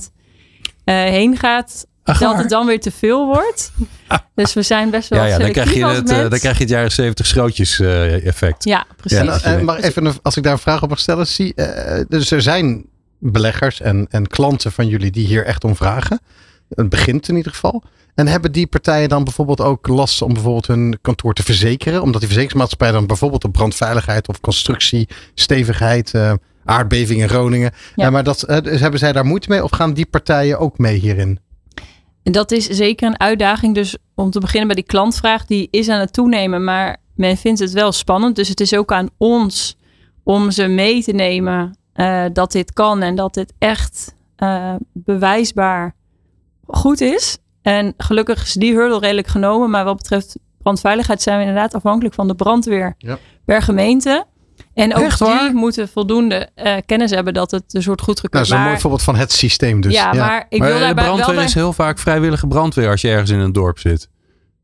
heen gaat, Ach, dat het dan weer te veel wordt. (laughs) Dus we zijn best wel Ja, ja dan, krijg je als het, eh, mens. dan krijg je het jaren 70 schrootjes eh, effect. Ja, precies. Ja, eh, maar even, een- als ik daar een vraag op mag stellen. Zie, eh, dus er zijn beleggers en, en klanten van jullie die hier echt om vragen. Het begint in ieder geval. En hebben die partijen dan bijvoorbeeld ook last om bijvoorbeeld hun kantoor te verzekeren? Omdat die verzekeringsmaatschappij dan bijvoorbeeld op brandveiligheid of constructie, stevigheid, eh, aardbeving in Groningen. Ja. Maar dat, eh, dus hebben zij daar moeite mee of gaan die partijen ook mee hierin? Dat is zeker een uitdaging. Dus om te beginnen bij die klantvraag, die is aan het toenemen, maar men vindt het wel spannend. Dus het is ook aan ons om ze mee te nemen eh, dat dit kan en dat dit echt eh, bewijsbaar goed is. En gelukkig is die hurdle redelijk genomen. Maar wat betreft brandveiligheid zijn we inderdaad afhankelijk van de brandweer Ja. per gemeente. En ook Echt die waar? moeten voldoende eh, kennis hebben dat het een soort Nou, goedgekeurd dat is een mooi voorbeeld van het systeem dus. ja, maar ik maar wil de wel brandweer is heel vaak vrijwillige brandweer als je ergens in een dorp zit.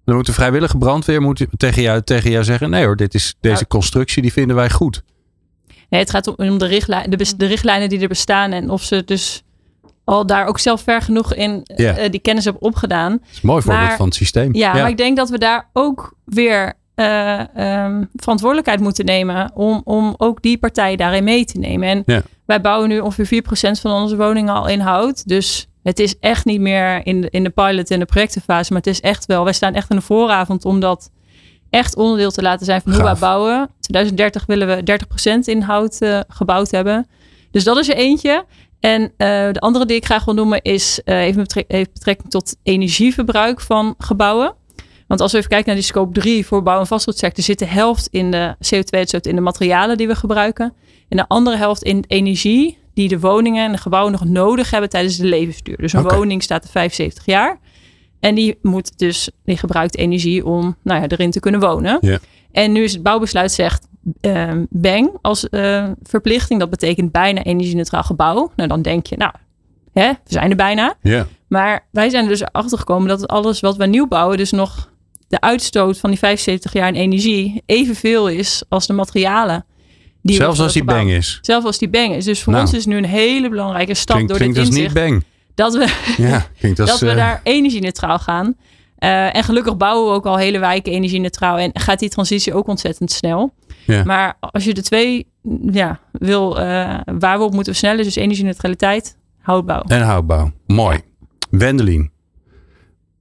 Dan moet de vrijwillige brandweer moet tegen, jou, tegen jou zeggen: nee hoor, dit is, deze constructie die vinden wij goed. Nee, het gaat om, de, richtlijn, de, richtlijnen die er bestaan en of ze dus al daar ook zelf ver genoeg in eh, die kennis hebben opgedaan. Dat is een mooi voorbeeld Maar- van het systeem. Ja, maar ik denk dat we daar ook weer eh, ehm, verantwoordelijkheid moeten nemen om, om ook die partijen daarin mee te nemen. En Ja. wij bouwen nu ongeveer 4% van onze woningen al in hout. Dus het is echt niet meer in de, in de pilot en de projectenfase, maar het is echt wel, wij staan echt in de vooravond om dat echt onderdeel te laten zijn van hoe wij bouwen. 2030 willen we 30% in hout eh, gebouwd hebben. Dus dat is er eentje. En eh, de andere die ik graag wil noemen is even betrek- heeft betrekking tot energieverbruik van gebouwen. Want als we even kijken naar die scope 3 voor bouw- en vastgoedsector, zit de helft in de CO2-uitstoot in de materialen die we gebruiken. En de andere helft in energie die de woningen en de gebouwen nog nodig hebben tijdens de levensduur. Dus een woning staat er 75 jaar. En die moet dus, die gebruikt energie om nou ja, erin te kunnen wonen. En nu is het bouwbesluit zegt ehm bang als eh, verplichting. Dat betekent bijna energie-neutraal gebouw. Nou, dan denk je, nou, hè, we zijn er bijna. Maar wij zijn er dus achter gekomen dat alles wat we nieuw bouwen, dus nog de uitstoot van die 75 jaar in energie evenveel is als de materialen. Die Zelfs als die bang is. Zelfs als die bang is. Dus voor Nou. ons is nu een hele belangrijke stap door klinkt dit als niet inzicht bang. dat we, (laughs) Ja, als... (laughs) dat we eh, daar energie-neutraal gaan. Eh, en gelukkig bouwen we ook al hele wijken energie-neutraal en gaat die transitie ook ontzettend snel. Ja. Maar als je de twee ja, wil, eh, waar we op moeten versnellen, dus energie-neutraliteit, houtbouw. En houtbouw. Mooi. Wendelin.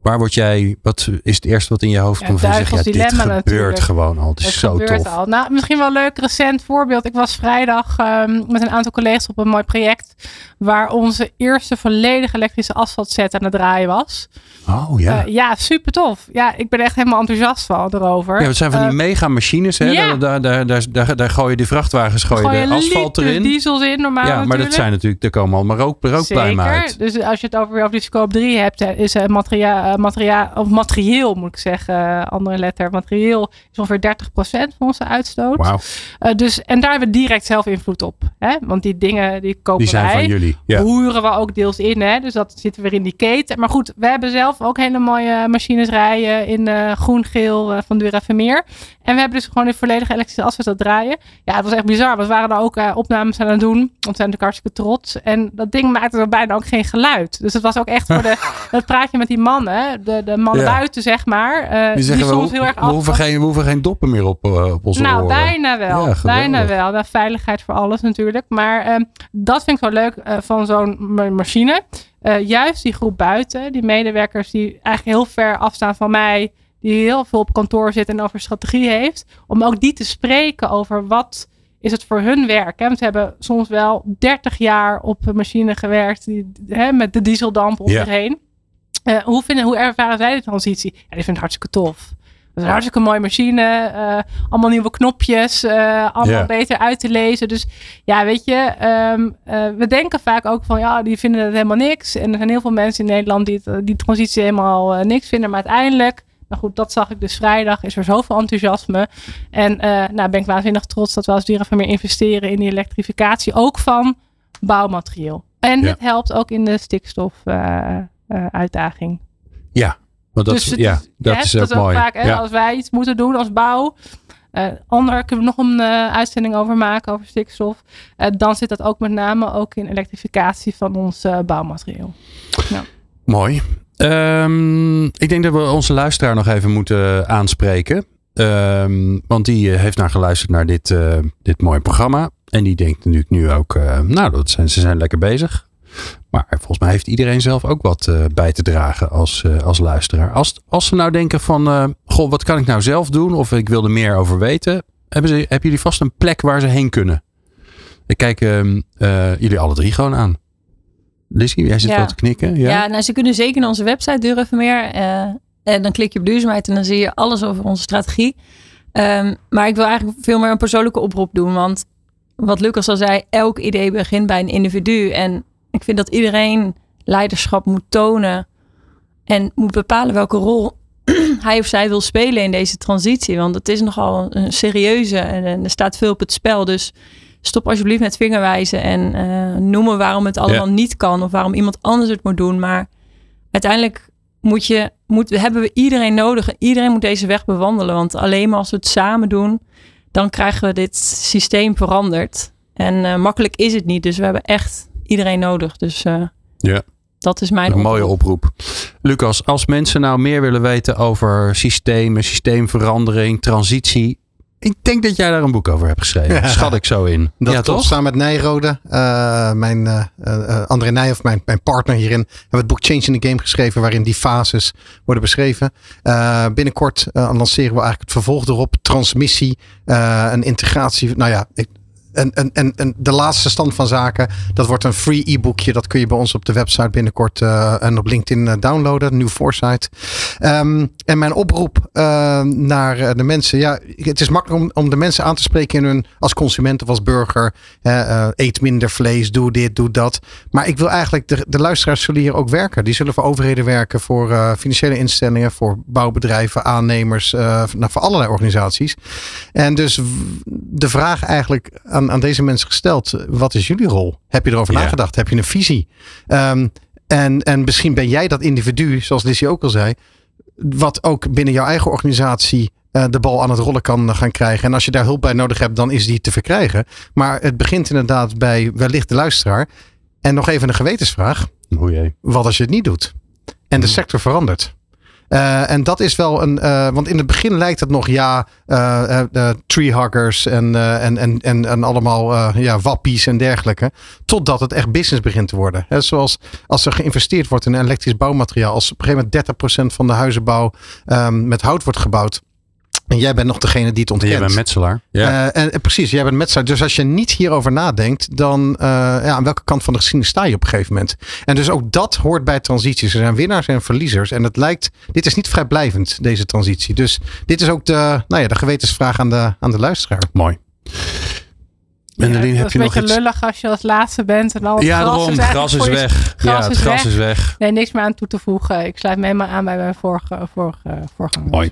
Waar word jij, wat is het eerste wat in je hoofd Ja, komt? van je zegt, ja, dit gebeurt natuurlijk. gewoon al. Het is Het zo tof. al. Nou, misschien wel een leuk recent voorbeeld. Ik was vrijdag ehm, met een aantal collega's op een mooi project. Waar onze eerste volledig elektrische asfaltset aan het draaien was. Oh ja. Eh, ja, super tof. Ja, ik ben echt helemaal enthousiast van erover. Ja, het zijn van die Eh, mega machines. Hè? ja. Daar, daar, daar, daar, daar gooi je die vrachtwagens gooi je gooi de asfalt erin. diesels in normaal ja, maar dat zijn natuurlijk, er komen allemaal rook, rookpluimen Zeker. uit. Dus als je het over, over die scope 3 hebt, eh, is uh, materia, materia, of materieel moet ik zeggen, eh, andere letter. Materieel is ongeveer 30% van onze uitstoot. Wauw, Eh, dus, en daar hebben we direct zelf invloed op. Hè? Want die dingen die kopen die zijn wij. Van jullie. Ja. Roeren we ook deels in. Hè? Dus dat zitten weer in die keten. Maar goed, we hebben zelf ook hele mooie machines rijden in eh, groen-geel eh, van Dura Vermeer. En we hebben dus gewoon een volledige elektrische asfalt het draaien. Ja, het was echt bizar. We waren er ook eh, opnames aan het doen. Want we zijn natuurlijk hartstikke trots. En dat ding maakte er bijna ook geen geluid. Dus het was ook echt voor de, (laughs) dat praatje met die mannen. De, de mannen Ja. buiten, zeg maar. Die die, zeggen, we, soms heel erg we, hoeven af. geen, we hoeven geen doppen meer op, op onze Nou, oren. bijna wel. Ja, bijna wel. Nou, veiligheid voor alles natuurlijk. Maar ehm, dat vind ik zo leuk eh, van zo'n ma- machine. Eh, juist die groep buiten, die medewerkers die eigenlijk heel ver afstaan van mij, die heel veel op kantoor zit en over strategie heeft, om ook die te spreken over wat is het voor hun werk. Hè? Want ze hebben soms wel 30 jaar op een machine gewerkt die, hè, met de dieseldamp om zich heen. Eh, hoe, vinden, hoe ervaren zij de transitie? Ja, die vinden het hartstikke tof. Het is een hartstikke mooie machine. eh, allemaal nieuwe knopjes. eh, allemaal beter uit te lezen. Dus ja, weet je. ehm, eh, we denken vaak ook van ja, die vinden het helemaal niks. En er zijn heel veel mensen in Nederland die het, die transitie helemaal niks vinden. Maar uiteindelijk, nou goed, dat zag ik dus vrijdag. Is er zoveel enthousiasme. En nou ben ik waanzinnig trots dat we als Dieren van meer investeren in die elektrificatie. Ook van bouwmateriaal. En het helpt ook in de stikstofuitdaging. Ja, want dat, Dus het ja, dat is ook mooi. vaak, hè, ja. als wij iets moeten doen als bouw. eh ander kunnen we nog een eh, uitzending over maken over stikstof. eh, dan zit dat ook met name ook in elektrificatie van ons bouwmateriaal. Mooi. Ehm, ik denk dat we onze luisteraar nog even moeten aanspreken. Ehm, want die heeft naar geluisterd naar dit, dit mooie programma. En die denkt natuurlijk nu ook, nou, dat zijn, ze zijn lekker bezig. Maar volgens mij heeft iedereen zelf ook wat eh, bij te dragen als, eh, als luisteraar. Als, als ze nou denken van, eh, goh, wat kan ik nou zelf doen? Of ik wil er meer over weten. Hebben, ze, hebben jullie vast een plek waar ze heen kunnen? Ik kijk ehm, eh, jullie alle drie gewoon aan. Lizzie, jij zit Ja. wel te knikken. Ja, Ja, nou, ze kunnen zeker naar onze website Deur even meer. en dan klik je op duurzaamheid en dan zie je alles over onze strategie. Ehm, maar ik wil eigenlijk veel meer een persoonlijke oproep doen. Want wat Lucas al zei, elk idee begint bij een individu. En ik vind dat iedereen leiderschap moet tonen. En moet bepalen welke rol (clears throat) hij of zij wil spelen in deze transitie. Want het is nogal een serieuze en, er staat veel op het spel. Dus stop alsjeblieft met vingerwijzen en eh, noemen waarom het allemaal niet kan. Of waarom iemand anders het moet doen. Maar uiteindelijk moet je, moet, hebben we iedereen nodig. En iedereen moet deze weg bewandelen. Want alleen maar als we het samen doen, dan krijgen we dit systeem veranderd. En eh, makkelijk is het niet. Dus we hebben echt iedereen nodig. Dus eh, Ja. dat is mijn Een mooie oproep. Lucas, als mensen nou meer willen weten over systemen, systeemverandering, transitie. Ik denk dat jij daar een boek over hebt geschreven. Ja. Schat ik zo in. Dat ja, klopt, toch? samen met Nijrode. eh, mijn eh, eh, André Nijhoff, mijn, mijn partner hierin, hebben we het boek Change in the Game geschreven, waarin die fases worden beschreven. Eh, binnenkort lanceren we eigenlijk het vervolg erop. Transmissie, eh, een integratie. Nou ja, ik, en, en, en, en de laatste stand van zaken, dat wordt een free e-boekje. Dat kun je bij ons op de website binnenkort eh, en op LinkedIn eh, downloaden. New Foresight. Ehm, en mijn oproep eh, naar eh, de mensen. Ja, het is makkelijk om, om de mensen aan te spreken in hun als consument of als burger. eet minder vlees, doe dit, doe dat. Maar ik wil eigenlijk, de, de luisteraars zullen hier ook werken. Die zullen voor overheden werken, voor financiële instellingen, voor bouwbedrijven, aannemers, nou, voor allerlei organisaties. En dus de vraag eigenlijk aan, aan deze mensen gesteld: wat is jullie rol? Heb je erover nagedacht? Heb je een visie? Ehm, en, en misschien ben jij dat individu, zoals Lizzie ook al zei, wat ook binnen jouw eigen organisatie eh, de bal aan het rollen kan gaan krijgen. En als je daar hulp bij nodig hebt, dan is die te verkrijgen. Maar het begint inderdaad bij wellicht de luisteraar. En nog even een gewetensvraag. O jee. Wat als je het niet doet? En de sector verandert. Eh, en dat is wel een. eh, want in het begin lijkt het nog ja, eh, treehuggers en, en, en, en, en allemaal ja, wappies en dergelijke. Totdat het echt business begint te worden. Hè, zoals als er geïnvesteerd wordt in elektrisch bouwmateriaal. Als op een gegeven moment 30% van de huizenbouw ehm, met hout wordt gebouwd. En jij bent nog degene die het En ontkent. jij bent metselaar. Ja. Eh, en, en precies, jij bent metselaar. Dus als je niet hierover nadenkt, dan eh, ja, aan welke kant van de geschiedenis sta je op een gegeven moment? En dus ook dat hoort bij transities. Er zijn winnaars en verliezers. En het lijkt, dit is niet vrijblijvend, deze transitie. Dus dit is ook de, nou ja, de gewetensvraag aan de, aan de luisteraar. Mooi. Mendelien, Ja, heb je is nog een lullig als je als laatste bent en al het Ja, gras daarom. is gras is weg. Ja, gras het is gras weg. is weg. Nee, niks meer aan toe te voegen. Ik sluit me helemaal aan bij mijn vorige, vorige voorganger. Mooi.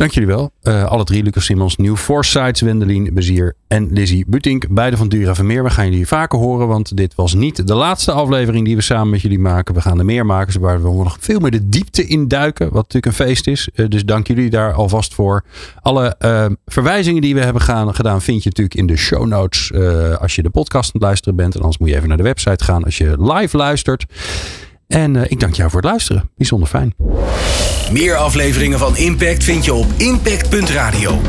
Dank jullie wel. Eh, alle drie, Lucas Simons, Nieuw Foresights, Wendelin Bezier en Lizzie Butink. Beide van Dura Vermeer. We gaan jullie vaker horen, want dit was niet de laatste aflevering die we samen met jullie maken. We gaan er meer maken, waar we nog veel meer de diepte in duiken, wat natuurlijk een feest is. Eh, dus dank jullie daar alvast voor. Alle eh, verwijzingen die we hebben gedaan vind je natuurlijk in de show notes als je de podcast aan het luisteren bent. En anders moet je even naar de website gaan als je live luistert. En eh, ik dank jou voor het luisteren. Bijzonder fijn. Meer afleveringen van Impact vind je op impact.radio.